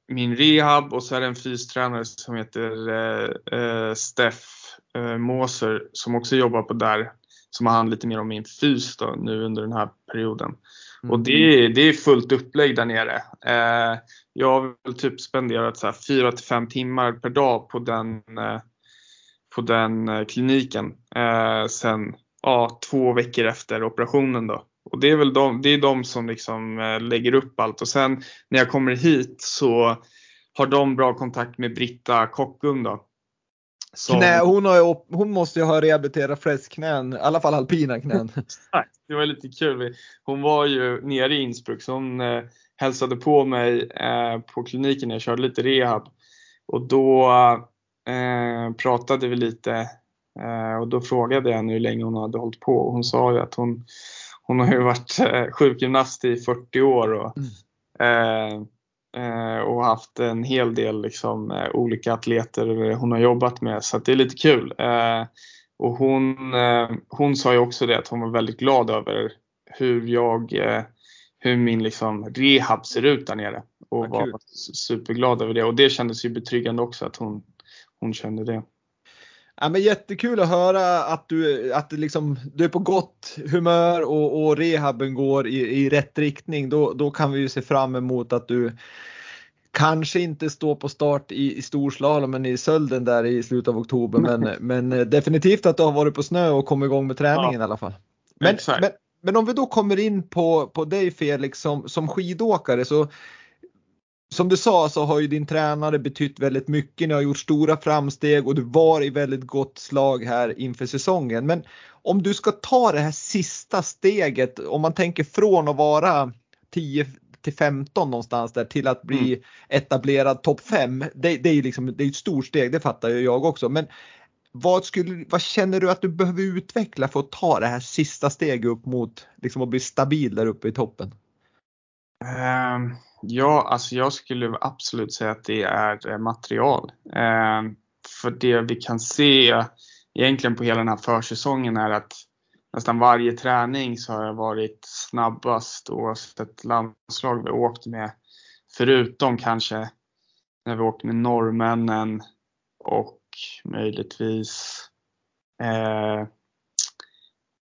min rehab och så är det en fystränare som heter Steff eh, Moser som också jobbar på där som har hand lite mer om min fys då, nu under den här perioden. Mm. Och det, det är fullt upplägg där nere. Eh, jag har väl typ spenderat så här 4 till 5 timmar per dag på den, eh, på den eh, kliniken eh, sen ja, två veckor efter operationen då. Och det är väl de, det är de som liksom eh, lägger upp allt och sen när jag kommer hit så har de bra kontakt med Britta Kockum då som... Knä, hon, har, hon måste ju ha rehabiliterat flest knän, i alla fall alpina knän. det var lite kul. Hon var ju nere i Innsbruck så hon eh, hälsade på mig eh, på kliniken när jag körde lite rehab. Och då eh, pratade vi lite eh, och då frågade jag henne hur länge hon hade hållit på och hon sa ju att hon, hon har ju varit eh, sjukgymnast i 40 år. Och, mm. Eh, och haft en hel del liksom, eh, olika atleter hon har jobbat med så det är lite kul. Eh, och hon, hon sa ju också det att hon var väldigt glad över hur jag hur min liksom rehab ser ut där nere och ja, var superglad över det och det kändes ju betryggande också att hon, hon kände det. Ja, men jättekul att höra att du, att liksom, du är på gott humör och, och rehaben går i, i rätt riktning. Då, då kan vi ju se fram emot att du kanske inte står på start i, i storslalomen i Sölden där i slutet av oktober men, men definitivt att du har varit på snö och kommit igång med träningen ja. i alla fall. Men, men, men, om vi då kommer in på, på dig Felix som, som skidåkare så som du sa så har ju din tränare betytt väldigt mycket. Ni har gjort stora framsteg och du var i väldigt gott slag här inför säsongen. Men om du ska ta det här sista steget, om man tänker från att vara 10 till 15 någonstans där till att bli mm. etablerad topp 5. Det, det, är ju liksom, det är ett stort steg, det fattar ju jag också. Men vad, skulle, vad känner du att du behöver utveckla för att ta det här sista steget upp mot liksom att bli stabil där uppe i toppen? Um Ja, alltså jag skulle absolut säga att det är eh, material. Eh, för det vi kan se egentligen på hela den här försäsongen är att nästan varje träning så har jag varit snabbast oavsett landslag vi åkt med. Förutom kanske när vi åkte med norrmännen och möjligtvis eh,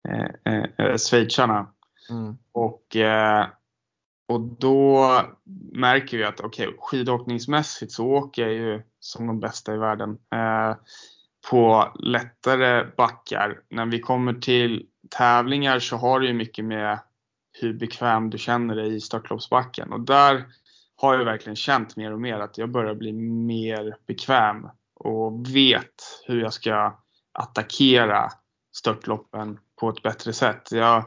eh, eh, eh schweizarna. Mm. Och eh, och då märker vi att okej, okay, skidåkningsmässigt så åker jag ju som de bästa i världen eh, på lättare backar. När vi kommer till tävlingar så har det ju mycket med hur bekväm du känner dig i störtloppsbacken och där har jag verkligen känt mer och mer att jag börjar bli mer bekväm och vet hur jag ska attackera störtloppen på ett bättre sätt. Jag,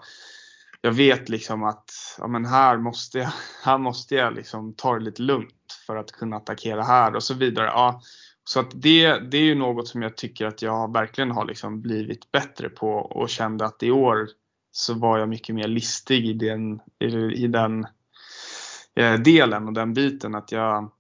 jag vet liksom att ja, men här måste jag, här måste jag liksom ta det lite lugnt för att kunna attackera här och så vidare. Ja, så att det, det är ju något som jag tycker att jag verkligen har liksom blivit bättre på och kände att i år så var jag mycket mer listig i den, i, i den eh, delen och den biten att jag,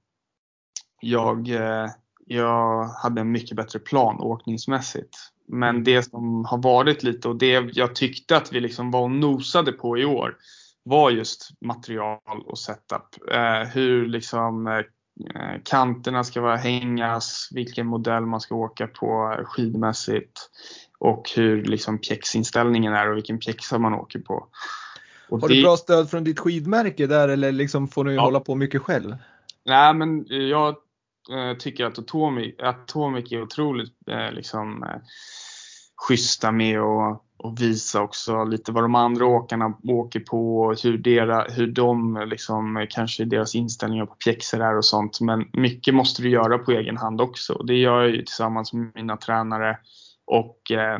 jag, eh, jag hade en mycket bättre plan åkningsmässigt. Men det som har varit lite och det jag tyckte att vi liksom var och nosade på i år var just material och setup. Eh, hur liksom eh, kanterna ska vara hängas, vilken modell man ska åka på skidmässigt och hur liksom pjäxinställningen är och vilken pjäxa man åker på. Och Har du bra stöd från ditt skidmärke där eller liksom får du ja. hålla på mycket själv? Nej men jag tycker att Atomic, Atomic är otroligt eh, liksom, eh, schyssta med att och visa också lite vad de andra åkarna åker på och hur, dera, hur de liksom, kanske deras inställningar på pjäxor är och sånt. Men mycket måste du göra på egen hand också. Det gör jag ju tillsammans med mina tränare och eh,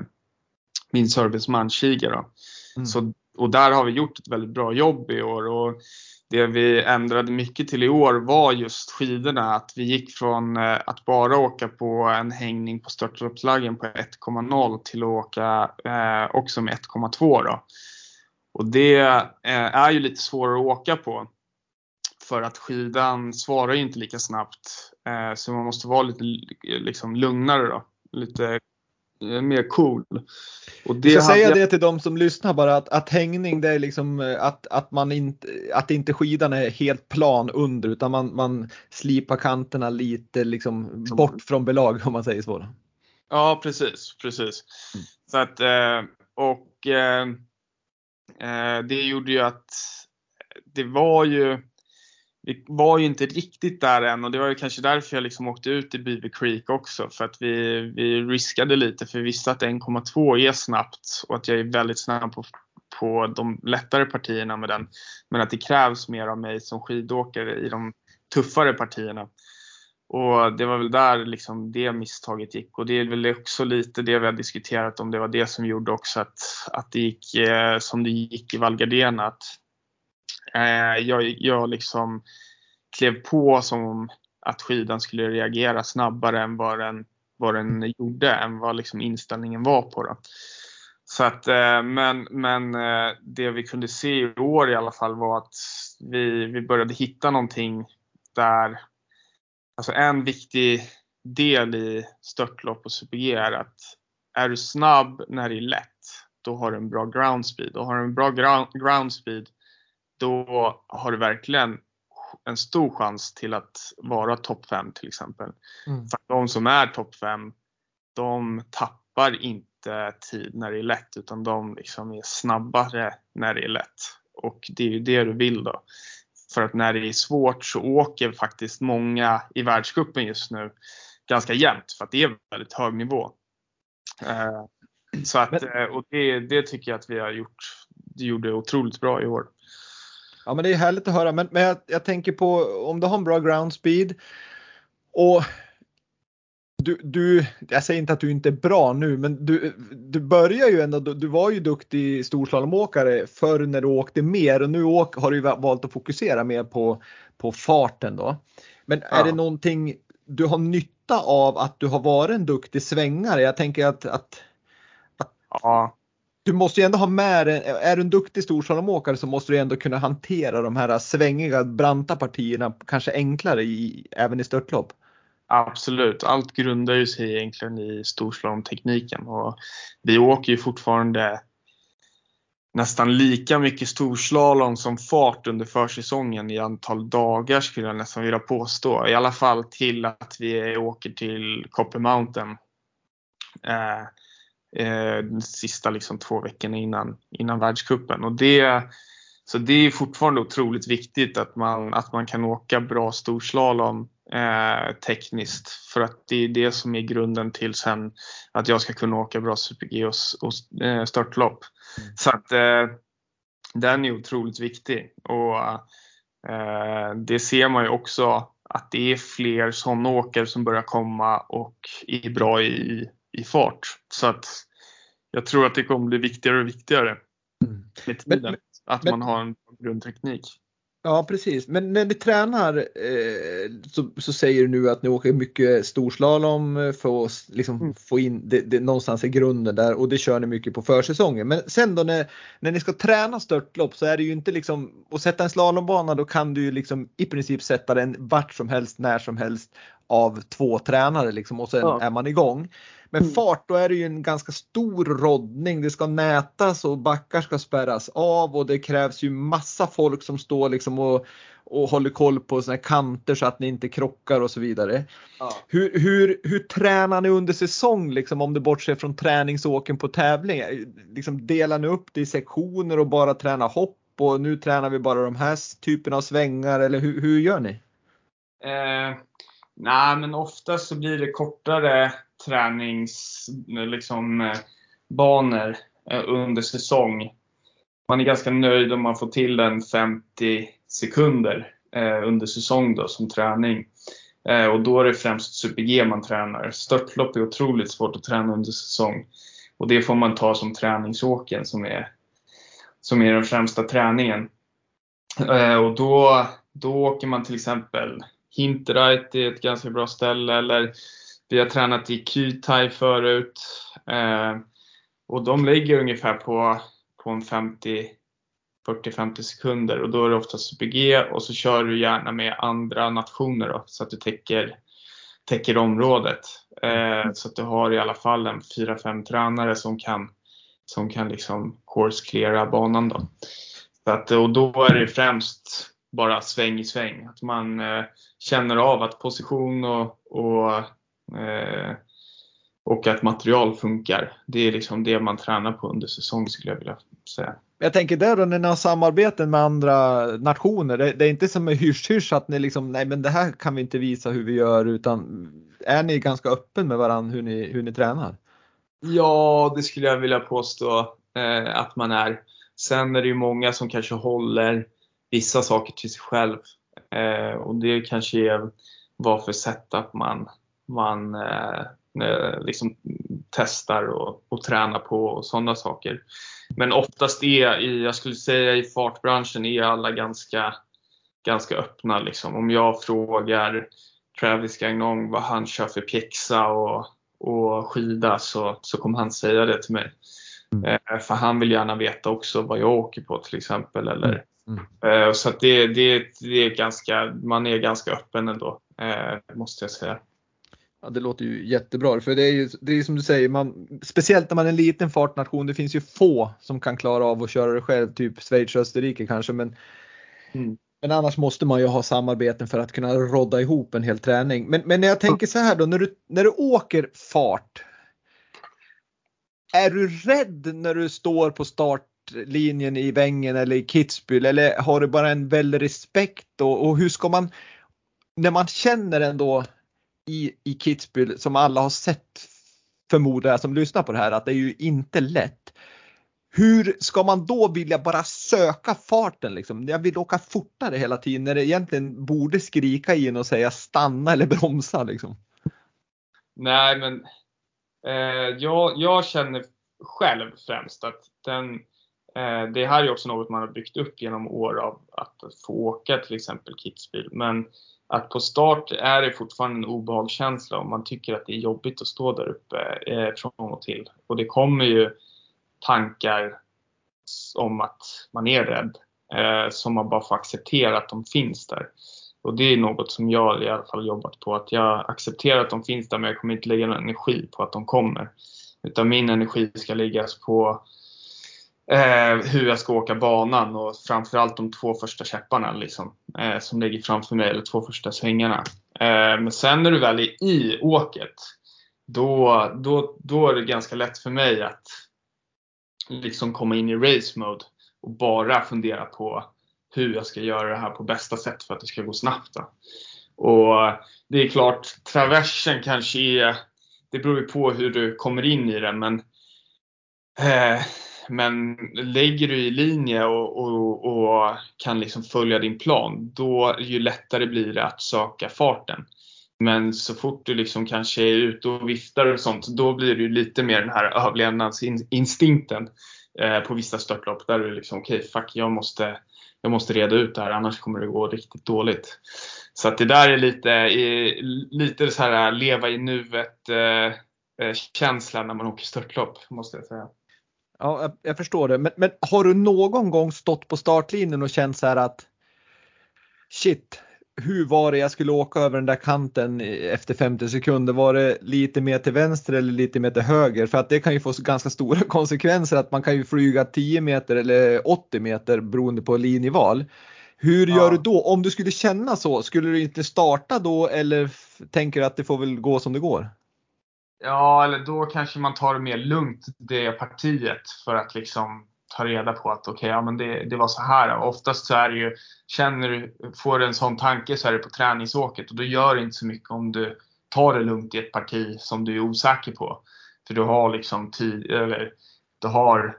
min serviceman Shiga. Då. Mm. Så, och där har vi gjort ett väldigt bra jobb i år. Och det vi ändrade mycket till i år var just skidorna. Att vi gick från eh, att bara åka på en hängning på störtloppslaggen på 1,0 till att åka eh, också med 1,2 då. Och det eh, är ju lite svårare att åka på. För att skidan svarar ju inte lika snabbt. Så man måste vara lite liksom, lugnare då. Lite mer cool. Och det jag ska säga det till de som lyssnar bara att, att hängning det är liksom eh, att, att man inte, att inte skidan är helt plan under utan man, man slipar kanterna lite liksom bort från belag om man säger så. Ja precis, precis. Mm. Så att, eh, och det gjorde ju att det var ju vi var ju inte riktigt där än och det var ju kanske därför jag liksom åkte ut i Beaver Creek också för att vi, vi riskade lite för vi visste att 1,2 är snabbt och att jag är väldigt snabb på, på de lättare partierna med den. Men att det krävs mer av mig som skidåkare i de tuffare partierna. Och det var väl där liksom det misstaget gick och det är väl också lite det vi har diskuterat om det var det som gjorde också att, att det gick eh, som det gick i Val Gardena. Att jag, jag liksom klev på som att skidan skulle reagera snabbare än vad den, vad den gjorde, än vad liksom inställningen var på. Då. Så att, eh, men, men eh, det vi kunde se i år i alla fall var att vi, vi började hitta någonting där, alltså en viktig del i störtlopp och super-G är att är du snabb när det är lätt, då har du en bra ground speed. Och har du en bra ground speed då har du verkligen en stor chans till att vara topp 5 till exempel. Mm. För de som är topp 5, de tappar inte tid när det är lätt utan de liksom är snabbare när det är lätt. Och det är ju det du vill då. För att när det är svårt så åker faktiskt många i världscupen just nu ganska jämnt för att det är väldigt hög nivå. Eh, så att, eh, och det, det tycker jag att vi har gjort, det gjorde otroligt bra i år. Ja men det är härligt att höra men, men jag, jag, tänker på om du har en bra ground speed och du, du, jag säger inte att du inte är bra nu men du, du börjar ju ändå, du var ju duktig storslalomåkare förr när du åkte mer och nu åk, har du valt att fokusera mer på, på farten då. Men ja. är det någonting du har nytta av att du har varit en duktig svängare? Jag tänker att, att, att ja du måste ju ändå ha med dig, är du en duktig storslalomåkare så måste du ändå kunna hantera de här svängiga, branta partierna kanske enklare i, även i störtlopp. Absolut, allt grundar ju sig egentligen i storslalomtekniken och vi åker ju fortfarande nästan lika mycket storslalom som fart under försäsongen i antal dagar skulle jag nästan vilja påstå. I alla fall till att vi åker till Copper Mountain. Eh, eh, de sista liksom, två veckorna innan, innan världskuppen. Och det, så det är fortfarande otroligt viktigt att man, att man kan åka bra storslalom eh, tekniskt för att det är det som är grunden till sen att jag ska kunna åka bra super-G och, och eh, störtlopp. Mm. Så att eh, den är otroligt viktig och eh, det ser man ju också att det är fler sådana åkare som börjar komma och är bra i, i fart. Så att jag tror att det kommer bli viktigare och viktigare mm. med tiden. Men, att men, man har en grundteknik. Ja precis, men när ni tränar eh, så, så, säger du nu att ni åker mycket storslalom för att liksom, mm. få in det, det, någonstans i grunden där och det kör ni mycket på försäsongen. Men sen då när, när ni ska träna störtlopp så är det ju inte liksom att sätta en slalombana då kan du ju liksom i princip sätta den vart som helst, när som helst av två tränare liksom och sen ja. är man igång. Men mm. fart då är det ju en ganska stor roddning. Det ska nätas och backar ska spärras av och det krävs ju massa folk som står liksom och, och håller koll på såna kanter så att ni inte krockar och så vidare. Ja. Hur, hur, hur tränar ni under säsong liksom om du bortser från träningsåken på tävling? Liksom delar ni upp det i sektioner och bara tränar hopp och nu tränar vi bara de här typerna av svängar eller hur, hur gör ni? Eh, nej, men oftast så blir det kortare träningsbanor liksom, eh, eh, under säsong. Man är ganska nöjd om man får till en 50 sekunder eh, under säsong då, som träning. Eh, och då är det främst super-G man tränar. Störtlopp är otroligt svårt att träna under säsong. Och det får man ta som träningsåken som är, som är den främsta träningen. Eh, och då, då åker man till exempel Hinterreit är ett ganska bra ställe eller vi har tränat i Kytai förut. Eh, och de ligger ungefär på, på en 50 40-50 sekunder och då är det oftast super-G och så kör du gärna med andra nationer då, så att du täcker, täcker området. Eh, så att du har i alla fall en 4-5 tränare som kan, som kan liksom course cleara banan då. Så att, och då är det främst bara sväng i sväng. Att man eh, känner av att position och, och, eh, och att material funkar. Det är liksom det man tränar på under säsong skulle jag vilja säga. Jag tänker där då när ni har samarbeten med andra nationer, det, det är inte som en hysch-hysch att ni liksom, nej men det här kan vi inte visa hur vi gör utan är ni ganska öppen med varandra hur ni, hur ni tränar? Ja, det skulle jag vilja påstå eh, att man är. Sen är det ju många som kanske håller vissa saker till sig själv eh, och det kanske är vad för sätt att man, man eh, eh liksom testar och, och tränar på och sådana saker. Men oftast är, i, jag skulle säga i fartbranschen, är alla ganska, ganska öppna. Liksom. Om jag frågar Travis Gagnon vad han kör för pjäxa och, och skida så, så kommer han säga det till mig. Mm. Eh, för han vill gärna veta också vad jag åker på till exempel. Eller, mm. eh, så det, det, det är ganska, man är ganska öppen ändå, eh, måste jag säga. Ja, det låter ju jättebra för det är ju det är som du säger, man, speciellt när man är en liten fartnation. Det finns ju få som kan klara av att köra det själv, typ Schweiz och Österrike kanske. Men, mm. men annars måste man ju ha samarbeten för att kunna rodda ihop en hel träning. Men, men när jag tänker så här då, när du, när du åker fart. Är du rädd när du står på startlinjen i Vängen eller i Kitzbühel eller har du bara en väldig respekt och, och hur ska man när man känner ändå i, i Kitzbühel som alla har sett förmodar jag som lyssnar på det här att det är ju inte lätt. Hur ska man då vilja bara söka farten liksom? Jag vill åka fortare hela tiden när det egentligen borde skrika in och säga stanna eller bromsa liksom. Nej men eh, jag, jag känner själv främst att den, eh, Eh, det här är också något man har byggt upp genom år av att få åka till exempel Kitzbühel. Men att på start är det fortfarande en obehagskänsla och man tycker att det är jobbigt att stå där uppe eh, från och till. Och det kommer ju tankar om att man är rädd eh, som man bara får acceptera att de finns där. Och det är något som jag i alla fall jobbat på. Att jag accepterar att de finns där men jag kommer inte lägga någon energi på att de kommer. Utan min energi ska läggas på eh, hur jag ska åka banan och framförallt de två första käpparna liksom, eh, som ligger framför mig, eller två första svängarna. Eh, men sen när du väl är i åket, då, då, då är det ganska lätt för mig att liksom komma in i race mode och bara fundera på hur jag ska göra det här på bästa sätt för att det ska gå snabbt. Då. Och det är klart, traversen kanske är, det beror ju på hur du kommer in i den men eh, men lägger du i linje och, och, och, kan liksom följa din plan, då ju lättare blir det att söka farten. Men så fort du liksom kanske är ute och viftar och sånt, då blir det ju lite mer den här överlevnadsinstinkten eh, på vissa störtlopp där du liksom, okej, okay, fuck, jag måste, jag måste reda ut det här, annars kommer det gå riktigt dåligt. Så att det där är lite, lite så här leva i nuet eh, eh, känsla när man åker störtlopp, måste jag säga. Ja, jag, jag förstår det. Men, men, har du någon gång stått på startlinjen och känt så här att shit, hur var det jag skulle åka över den där kanten efter 50 sekunder? Var det lite mer till vänster eller lite mer till höger? För att det kan ju få ganska stora konsekvenser att man kan ju flyga 10 meter eller 80 meter beroende på linjeval. Hur gör ja. du då? Om du skulle känna så, skulle du inte starta då eller tänker du att det får väl gå som det går? Ja, eller då kanske man tar det mer lugnt det partiet för att liksom ta reda på att okej, okay, ja men det, det var så här. Och oftast så är det ju, känner du, får du en sån tanke så är det på träningsåket och då gör det inte så mycket om du tar det lugnt i ett parti som du är osäker på. För du har liksom tid, eller du har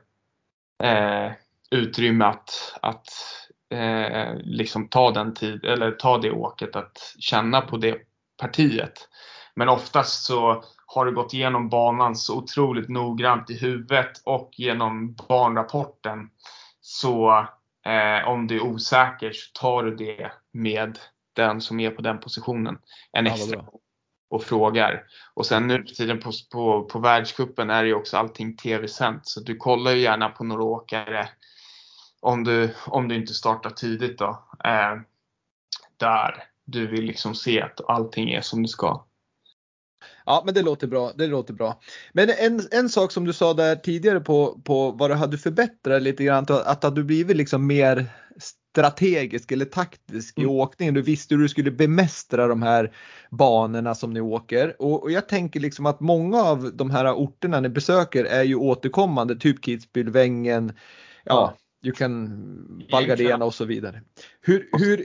eh, utrymme att, att eh, liksom ta den tid, eller ta det åket att känna på det partiet. Men oftast så har du gått igenom banan så otroligt noggrant i huvudet och genom banrapporten. Så eh, om du är osäker så tar du det med den som är på den positionen en extra ja, och frågar. Och sen nu för tiden på, på, på världskuppen är det ju också allting tv-sänt så du kollar ju gärna på några åkare om du, om du inte startar tidigt då. Eh, där du vill liksom se att allting är som det ska. Ja, men det låter bra. Det låter bra. Men en, en sak som du sa där tidigare på, på vad du hade förbättrat lite grann, att, att du blivit liksom mer strategisk eller taktisk mm. i åkningen. Du visste hur du skulle bemästra de här banorna som ni åker. Och, och, jag tänker liksom att många av de här orterna ni besöker är ju återkommande, typ Kitzbühel, Wengen, ja, du kan Valgardena och så vidare. Hur, hur,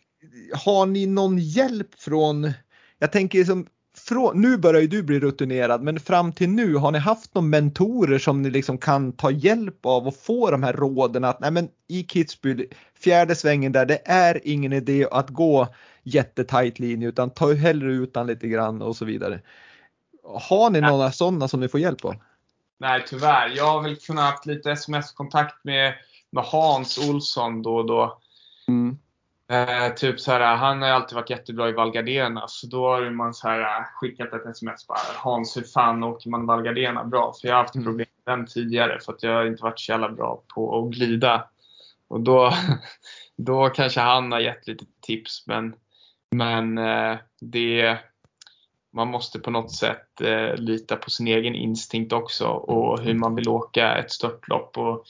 har ni någon hjälp från, jag tänker liksom från, nu börjar ju du bli rutinerad, men fram till nu har ni haft några mentorer som ni liksom kan ta hjälp av och få de här råden att nej men i Kitzbühel, fjärde svängen där, det är ingen idé att gå jättetajt linje utan ta hellre utan lite grann och så vidare. Har ni några sådana som ni får hjälp av? Nej tyvärr. Jag har väl kunnat haft lite sms-kontakt med, med Hans Olsson då och då. Mm. Eh, typ så här, han har alltid varit jättebra i Val Gardena, så då har man så här, eh, skickat ett sms bara Hans, hur fan åker man Val Gardena bra? För jag har haft mm. problem med den tidigare för att jag inte varit så jävla bra på att glida. Och då, då kanske han har gett lite tips men, men eh, det, man måste på något sätt eh, lita på sin egen instinkt också och hur man vill åka ett störtlopp. Och,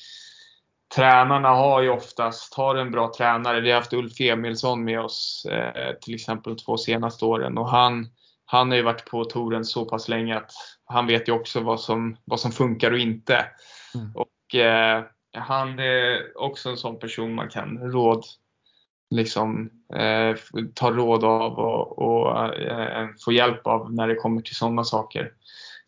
tränarna har ju oftast, har en bra tränare. Vi har haft Ulf Emilsson med oss eh, till exempel de två senaste åren och han, han har ju varit på touren så pass länge att han vet ju också vad som, vad som funkar och inte. Mm. Och eh, han är också en sån person man kan råd, liksom eh, ta råd av och, och eh, få hjälp av när det kommer till sådana saker.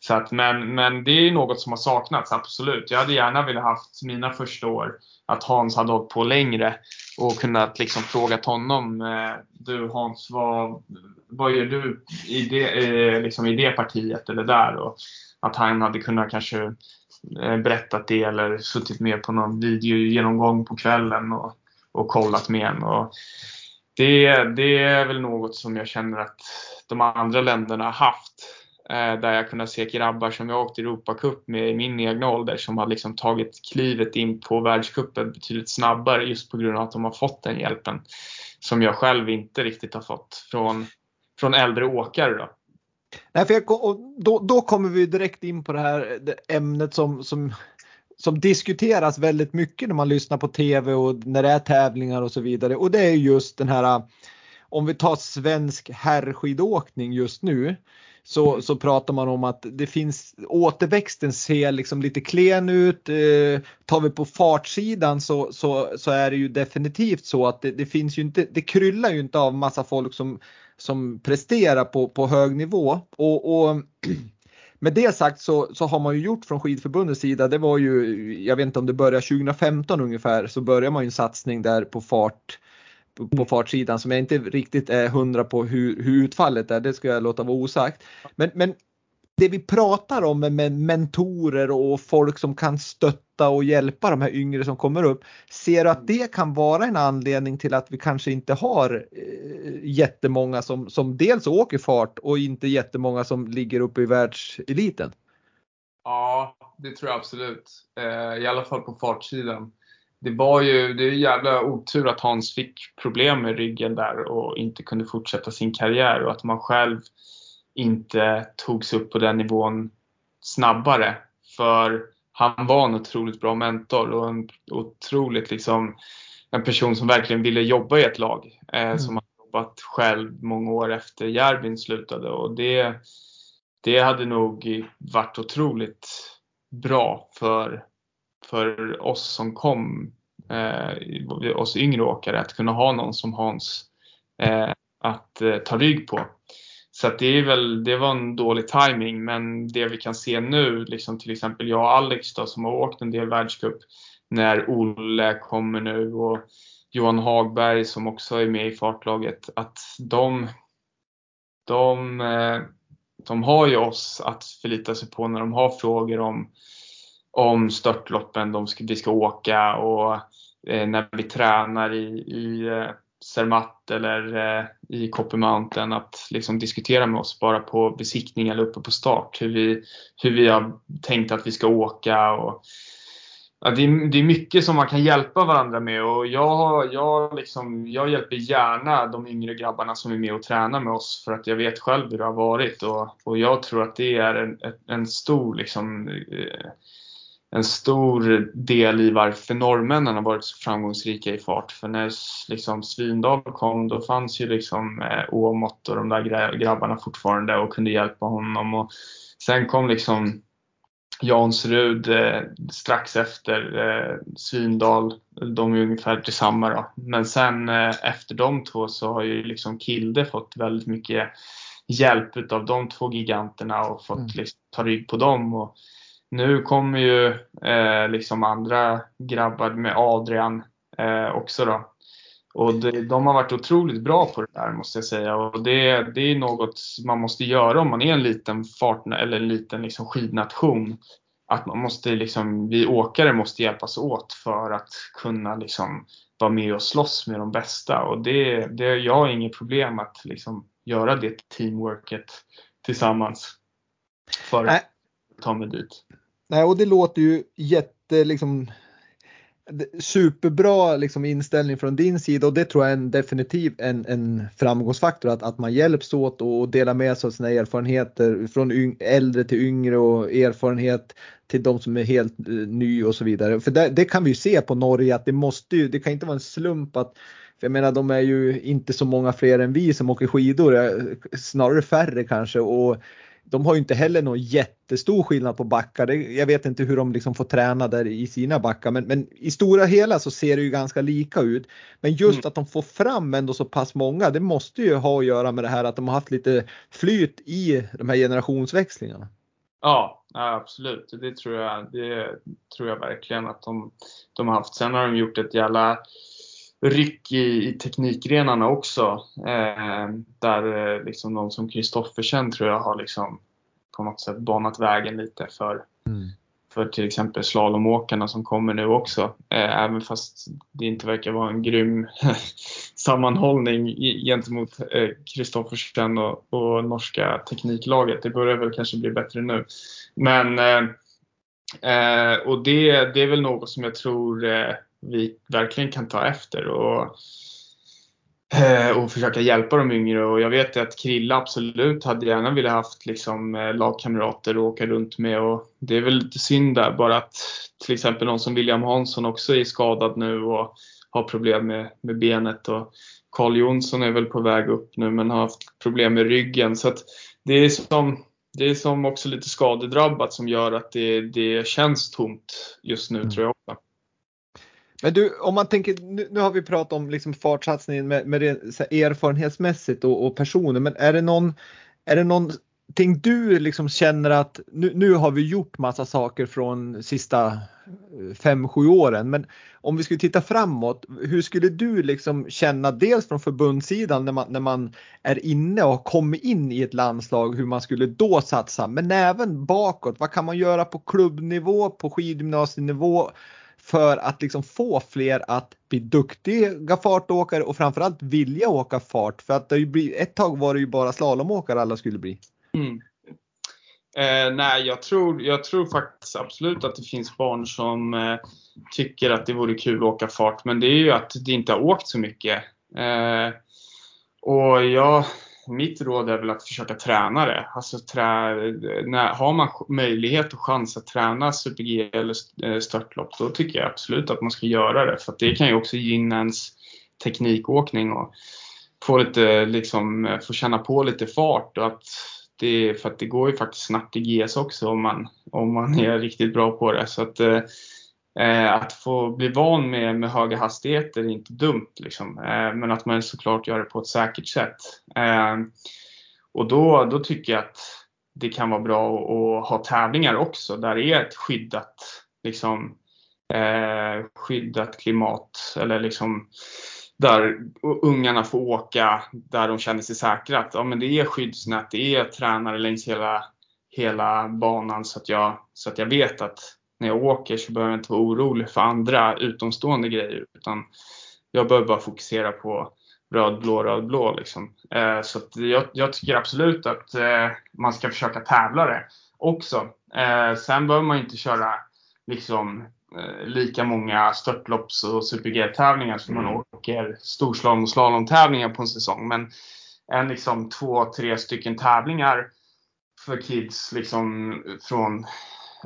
Så att, men, men det är något som har saknats, absolut. Jag hade gärna velat haft mina första år att Hans hade hållit på längre och kunnat liksom frågat honom. Eh, du Hans, vad, vad gör du i det, eh, liksom i det partiet eller där? Och att han hade kunnat kanske eh, berättat det eller suttit med på någon videogenomgång på kvällen och, och kollat med en. Och det, det är väl något som jag känner att de andra länderna har haft Eh, där jag kunnat se grabbar som jag åkt Europacup med i min egna ålder som har liksom tagit klivet in på världscupen betydligt snabbare just på grund av att de har fått den hjälpen. Som jag själv inte riktigt har fått från, från äldre åkare. Då. Nej, för jag, då, då kommer vi direkt in på det här det ämnet som, som, som diskuteras väldigt mycket när man lyssnar på TV och när det är tävlingar och så vidare. Och det är just den här om vi tar svensk herrskidåkning just nu så, så pratar man om att det finns återväxten ser liksom lite klen ut. Eh, tar vi på fartsidan så, så, så är det ju definitivt så att det, det, finns ju inte, det kryllar ju inte av massa folk som, som presterar på, på hög nivå. Och, och med det sagt så, så har man ju gjort från skidförbundets sida, det var ju, jag vet inte om det började 2015 ungefär, så började man ju en satsning där på fart på fartsidan som jag inte riktigt är hundra på hur, hur utfallet är. Det ska jag låta vara osagt. Men, men det vi pratar om med mentorer och folk som kan stötta och hjälpa de här yngre som kommer upp. Ser du att det kan vara en anledning till att vi kanske inte har eh, jättemånga som, som dels åker fart och inte jättemånga som ligger uppe i världseliten? Ja, det tror jag absolut. Eh, I alla fall på fartsidan det var ju det är jävla otur att Hans fick problem med ryggen där och inte kunde fortsätta sin karriär och att man själv inte togs upp på den nivån snabbare. För han var en otroligt bra mentor och en otroligt liksom en person som verkligen ville jobba i ett lag. Eh, Mm. Som har jobbat själv många år efter Järbin slutade och det, det hade nog varit otroligt bra för, för oss som kom, eh, oss yngre åkare, att kunna ha någon som Hans eh, att eh, ta rygg på. Så att det, är väl, det var en dålig timing men det vi kan se nu, liksom till exempel jag och Alex då, som har åkt en del världscup, när Olle kommer nu och Johan Hagberg som också är med i fartlaget, att de, de, eh, de har ju oss att förlita sig på när de har frågor om, om störtloppen de ska, vi ska åka och Eh, när vi tränar i, i eh, Zermatt eller eh, i Copper Mountain att liksom diskutera med oss bara på besiktning eller uppe på start hur vi, hur vi har tänkt att vi ska åka. Och, ja, det, är, det är mycket som man kan hjälpa varandra med och jag, jag, liksom, jag hjälper gärna de yngre grabbarna som är med och tränar med oss för att jag vet själv hur det har varit och, och jag tror att det är en, en stor liksom, eh, en stor del i varför norrmännen har varit så framgångsrika i fart. För när liksom Svindal kom då fanns ju liksom eh, Åmot och de där grabbarna fortfarande och kunde hjälpa honom. Och sen kom liksom Jansrud eh, strax efter eh, Svindal. De är ungefär tillsammans då. Men sen eh, efter de två så har ju liksom Kilde fått väldigt mycket hjälp av de två giganterna och fått Mm. liksom, ta rygg på dem. Och, nu kommer ju eh, liksom andra grabbar med Adrian eh, också då. Och det, de har varit otroligt bra på det där måste jag säga. Och det, det är något man måste göra om man är en liten fart eller en liten liksom skidnation. Att man måste liksom, vi åkare måste hjälpas åt för att kunna liksom vara med och slåss med de bästa. Och det, det, jag har inget problem att liksom göra det teamworket tillsammans. För att ta mig dit. Nej, och det låter ju jätte liksom superbra liksom inställning från din sida och det tror jag är en definitiv en, en framgångsfaktor att, att man hjälps åt och delar med sig av sina erfarenheter från yng, äldre till yngre och erfarenhet till de som är helt eh, ny och så vidare. För det, det kan vi ju se på Norge att det måste ju, det kan inte vara en slump att för jag menar de är ju inte så många fler än vi som åker skidor, eh, snarare färre kanske och de har ju inte heller någon jättestor skillnad på backar. Jag vet inte hur de liksom får träna där i sina backar men, men i stora hela så ser det ju ganska lika ut. Men just Mm. att de får fram ändå så pass många det måste ju ha att göra med det här att de har haft lite flyt i de här generationsväxlingarna. Ja, ja, absolut. Det tror jag, det tror jag verkligen att de, de har haft. Sen har de gjort ett jävla ryck i, i teknikgrenarna också. Eh, där eh, liksom någon som Kristoffersen tror jag har liksom på något sätt banat vägen lite för, för till exempel slalomåkarna som kommer nu också. Eh, även fast det inte verkar vara en grym sammanhållning gentemot eh, Kristoffersen och, och norska tekniklaget. Det börjar väl kanske bli bättre nu. Men eh, eh, och det, det är väl något som jag tror eh, vi verkligen kan ta efter och, eh, och försöka hjälpa de yngre. Och jag vet att Krilla absolut hade gärna velat haft liksom, eh, lagkamrater att åka runt med. Och det är väl lite synd där bara att till exempel någon som William Hansson också är skadad nu och har problem med, med benet. Och Carl Jonsson är väl på väg upp nu men har haft problem med ryggen. Så det är som det är som också lite skadedrabbat som gör att det, det känns tomt just nu Mm. tror jag. Men du, om man tänker, nu, nu har vi pratat om liksom fartsatsningen med, med det, så här, erfarenhetsmässigt och, och personer, men är det någon, är det någonting du liksom känner att nu, nu har vi gjort massa saker från sista eh, 5-7 åren, men om vi skulle titta framåt, hur skulle du liksom känna dels från förbundssidan när man, när man är inne och har kommit in i ett landslag, hur man skulle då satsa, men även bakåt, vad kan man göra på klubbnivå, på skidgymnasienivå, för att liksom få fler att bli duktiga fartåkare och framförallt vilja åka fart. För att det ju blir, ett tag var det ju bara slalomåkare alla skulle bli. Mm. Eh, nej, jag tror, jag tror faktiskt absolut att det finns barn som eh, tycker att det vore kul att åka fart. Men det är ju att det inte har åkt så mycket. Eh, och jag, mitt råd är väl att försöka träna det. Alltså trä, när, har man möjlighet och chans att träna super-G eller eh, störtlopp då tycker jag absolut att man ska göra det. För det kan ju också gynna ens teknikåkning och få lite, liksom, eh, få känna på lite fart. Och att det, för att det går ju faktiskt snabbt i GS också om man, om man är riktigt bra på det. Så att, Eh, Eh, att få bli van med, med höga hastigheter är inte dumt. Liksom. Eh, men att man såklart gör det på ett säkert sätt. Eh, och då, då tycker jag att det kan vara bra att, ha tävlingar också där det är ett skyddat, liksom, eh, skyddat klimat. Eller liksom där ungarna får åka där de känner sig säkra. Att, ja, men det är skyddsnät, det är tränare längs hela, hela banan så att, jag, så att jag vet att när jag åker så behöver jag inte vara orolig för andra utomstående grejer. Utan jag behöver bara fokusera på röd, blå, röd, blå. Liksom. Eh, så jag, jag, tycker absolut att eh, man ska försöka tävla det också. Eh, sen behöver man inte köra liksom, eh, lika många störtlopps och super-G-tävlingar som man mm. åker storslalom och slalomtävlingar på en säsong. Men en liksom två, tre stycken tävlingar för kids liksom från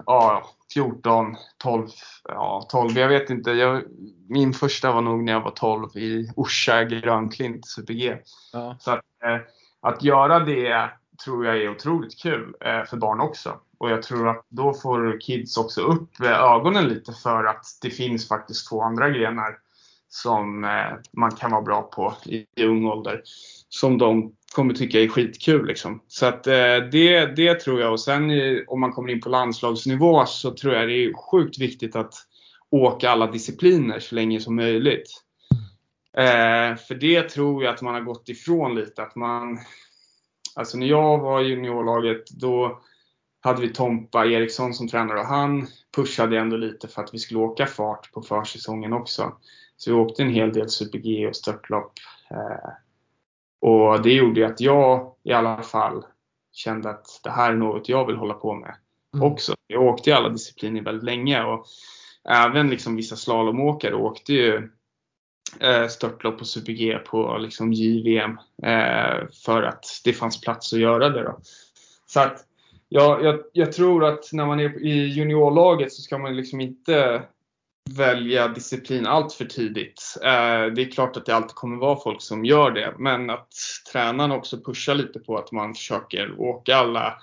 ja, 14, 12, ja 12, jag vet inte. Jag, min första var nog när jag var 12 i Orsa Grönklint Super-G. Ja. Så att, eh, att göra det tror jag är otroligt kul eh, för barn också. Och jag tror att då får kids också upp eh, ögonen lite för att det finns faktiskt två andra grenar som eh, man kan vara bra på i, i ung ålder. Som de kommer tycka är skitkul. Liksom. Så att, eh, det, det tror jag. Och sen om man kommer in på landslagsnivå så tror jag det är sjukt viktigt att åka alla discipliner så länge som möjligt. Eh, för det tror jag att man har gått ifrån lite. Att man, alltså när jag var i juniorlaget då hade vi Tompa Eriksson som tränare och han pushade ändå lite för att vi skulle åka fart på försäsongen också. Så vi åkte en hel del Super-G och störtlopp. Eh, och det gjorde att jag i alla fall kände att det här är något jag vill hålla på med mm. också. Jag åkte i alla discipliner väldigt länge och även liksom vissa slalomåkare åkte ju eh, störtlopp och super-G på liksom JVM eh, för att det fanns plats att göra det. Då. Så att ja, jag, jag tror att när man är i juniorlaget så ska man liksom inte välja disciplin allt för tidigt. Eh, det är klart att det alltid kommer vara folk som gör det, men att tränaren också pushar lite på att man försöker åka alla,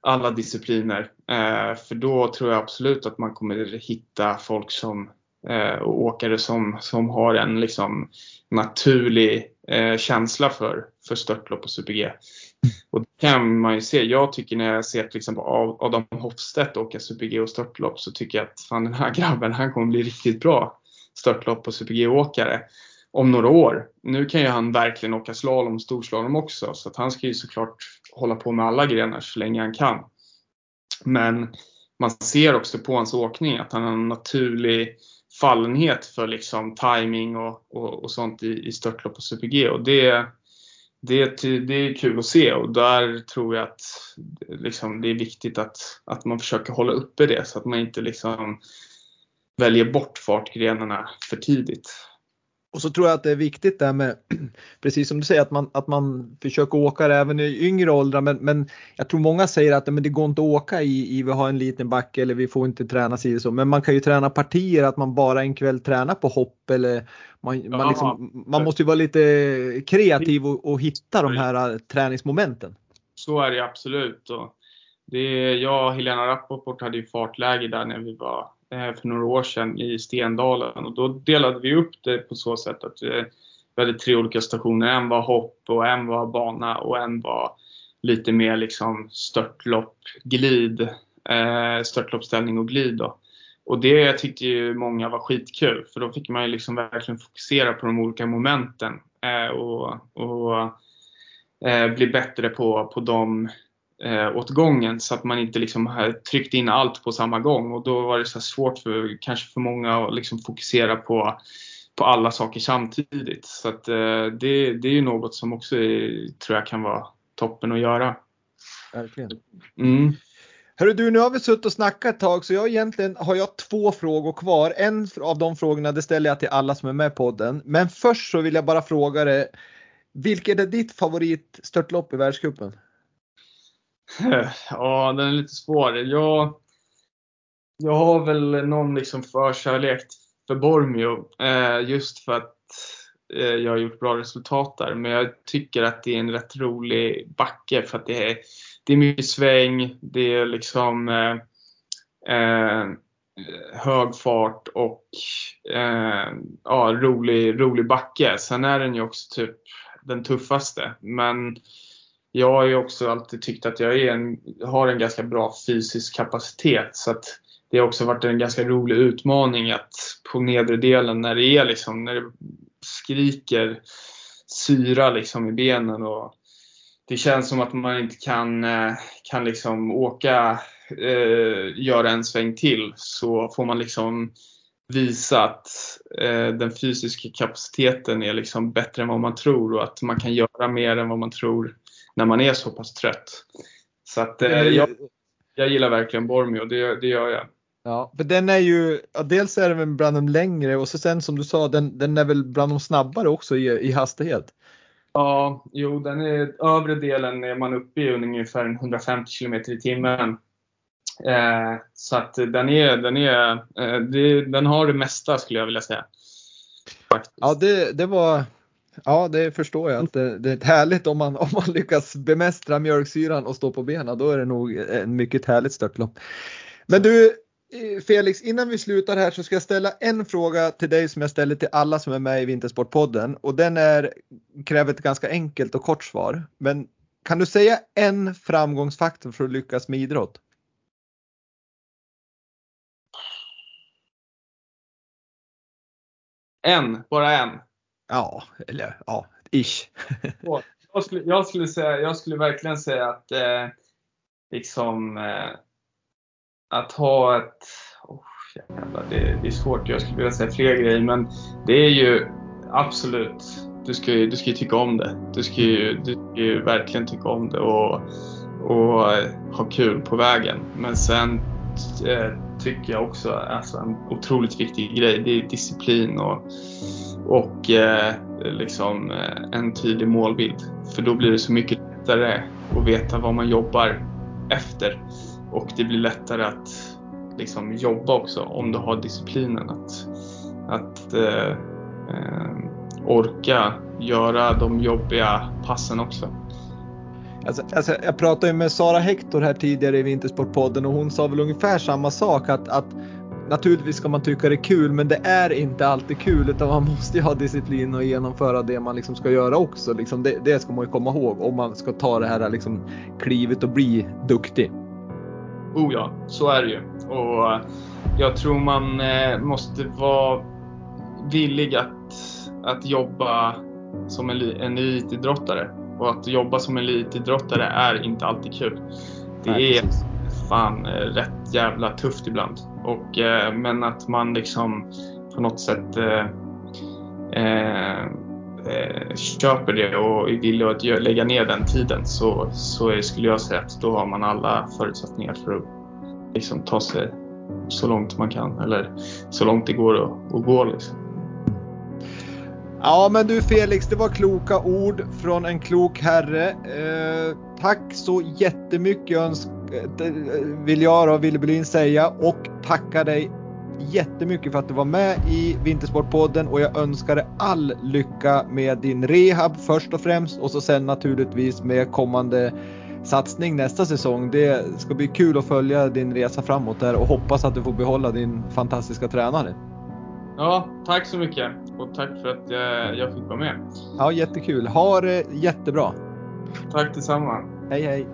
alla discipliner. Eh, för då tror jag absolut att man kommer hitta folk som eh, och åkare som, som har en liksom naturlig eh, känsla för, för störtlopp och super-G. Och det kan man ju se. Jag tycker när jag ser till exempel Adam Hofstedt åka super-G och störtlopp så tycker jag att fan den här grabben han kommer bli riktigt bra störtlopp och super-G-åkare om några år. Nu kan ju han verkligen åka slalom, och storslalom också så att han ska ju såklart hålla på med alla grenar så länge han kan. Men man ser också på hans åkning att han har en naturlig fallenhet för liksom timing och, och, och sånt i, i störtlopp och super-G och det det, det är kul att se och där tror jag att liksom, det är viktigt att, att man försöker hålla uppe det så att man inte liksom väljer bort fartgrenarna för tidigt. Och så tror jag att det är viktigt där med, precis som du säger, att man, att man försöker åka det även i yngre åldrar. Men, men jag tror många säger att men det går inte att åka i, i vi har en liten backe eller vi får inte träna sig så. Men man kan ju träna partier, att man bara en kväll tränar på hopp eller man, man, liksom, man måste ju vara lite kreativ och, och hitta de här äh, träningsmomenten. Så är det absolut. Och det, jag och Helena Rappaport hade ju fartläge där när vi var Eh, för några år sedan i Stendalen och då delade vi upp det på så sätt att eh, vi hade tre olika stationer. En var hopp och en var bana och en var lite mer liksom störtlopp, glid, eh, störtloppsställning och glid. Då. Och det tyckte ju många var skitkul för då fick man ju liksom verkligen fokusera på de olika momenten eh, och, och bli bättre på, på de eh, åt gången så att man inte liksom tryckte in allt på samma gång och då var det så svårt för kanske för många att liksom fokusera på, på alla saker samtidigt. Så att, eh, det, det är ju något som också är, tror jag kan vara toppen att göra. Verkligen. Mm. Hörru du, nu har vi suttit och snackat ett tag så jag egentligen har jag två frågor kvar. En av de frågorna det ställer jag till alla som är med i podden. Men först så vill jag bara fråga dig Vilket är ditt favoritstörtlopp i världscupen? Ja, den är lite svår. Jag, jag har väl någon liksom förkärlek för Bormio eh, just för att eh, jag har gjort bra resultat där. Men jag tycker att det är en rätt rolig backe för att det är, det är mycket sväng, det är liksom eh, eh hög fart och eh, ja, rolig, rolig backe. Sen är den ju också typ den tuffaste. Men jag har ju också alltid tyckt att jag en, har en ganska bra fysisk kapacitet. Så att det har också varit en ganska rolig utmaning att på nedre delen när det är liksom, när det skriker syra liksom i benen och det känns som att man inte kan, eh, kan liksom åka, eh, göra en sväng till så får man liksom visa att eh, den fysiska kapaciteten är liksom bättre än vad man tror och att man kan göra mer än vad man tror när man är så pass trött. Så att eh, jag, jag gillar verkligen Bormio, det, det gör jag. Ja, för den är ju, ja, dels är den bland de längre och så sen som du sa, den, den är väl bland de snabbare också i, i hastighet? Ja, jo, den är övre delen är man uppe i ungefär 150 km i timmen. Eh, så att den är, den är, eh, det, den har det mesta skulle jag vilja säga. Faktiskt. Ja, det, det var, ja det förstår jag. Att det, det är härligt om man, om man lyckas bemästra mjölksyran och stå på benen. Då är det nog en mycket härligt störtlopp. Men du, eh, Felix, innan vi slutar här så ska jag ställa en fråga till dig som jag ställer till alla som är med i Vintersportpodden och den är, kräver ett ganska enkelt och kort svar. Men kan du säga en framgångsfaktor för att lyckas med idrott? En, bara en? Ja, eller ja, ish. jag, skulle, jag, skulle säga, jag skulle verkligen säga att eh, liksom eh, att ha ett... Oh, jävlar, det, det, är svårt, jag skulle vilja säga fler grejer men det är ju absolut, du ska ju, du ska ju tycka om det. Du ska ju, du ska ju verkligen tycka om det och, och eh, ha kul på vägen. Men sen eh, tycker jag också, alltså en otroligt viktig grej, det är disciplin och, och eh, liksom eh, en tydlig målbild. För då blir det så mycket lättare att veta vad man jobbar efter. Och det blir lättare att liksom jobba också om du har disciplinen att, att eh, eh, orka göra de jobbiga passen också. Alltså, alltså, jag pratade ju med Sara Hector här tidigare i Vintersportpodden och hon sa väl ungefär samma sak att, att naturligtvis ska man tycka det är kul men det är inte alltid kul utan man måste ju ha disciplin och genomföra det man liksom ska göra också. Liksom det, det ska man ju komma ihåg om man ska ta det här liksom klivet och bli duktig. Oh ja, så är det ju. Och eh, jag tror man eh, måste vara villig att, att jobba som en, en elitidrottare. Och att jobba som en elitidrottare är inte alltid kul. Det Nej, är precis fan eh, rätt jävla tufft ibland. Och, eh, men att man liksom på något sätt eh, eh, eh köper det och är villig att lägga ner den tiden så, så skulle jag säga att då har man alla förutsättningar för att liksom, ta sig så långt man kan eller så långt det går att, att gå. Liksom. Ja men du Felix, det var kloka ord från en klok herre. Eh, tack så jättemycket eh, vill jag och Wille Bylin säga och tacka dig jättemycket för att du var med i Vintersportpodden och jag önskar dig all lycka med din rehab först och främst och så sen naturligtvis med kommande satsning nästa säsong. Det ska bli kul att följa din resa framåt där och hoppas att du får behålla din fantastiska tränare. Ja, tack så mycket och tack för att jag, jag fick vara med. Ja, jättekul. Ha det jättebra. Tack detsamma. Hej hej.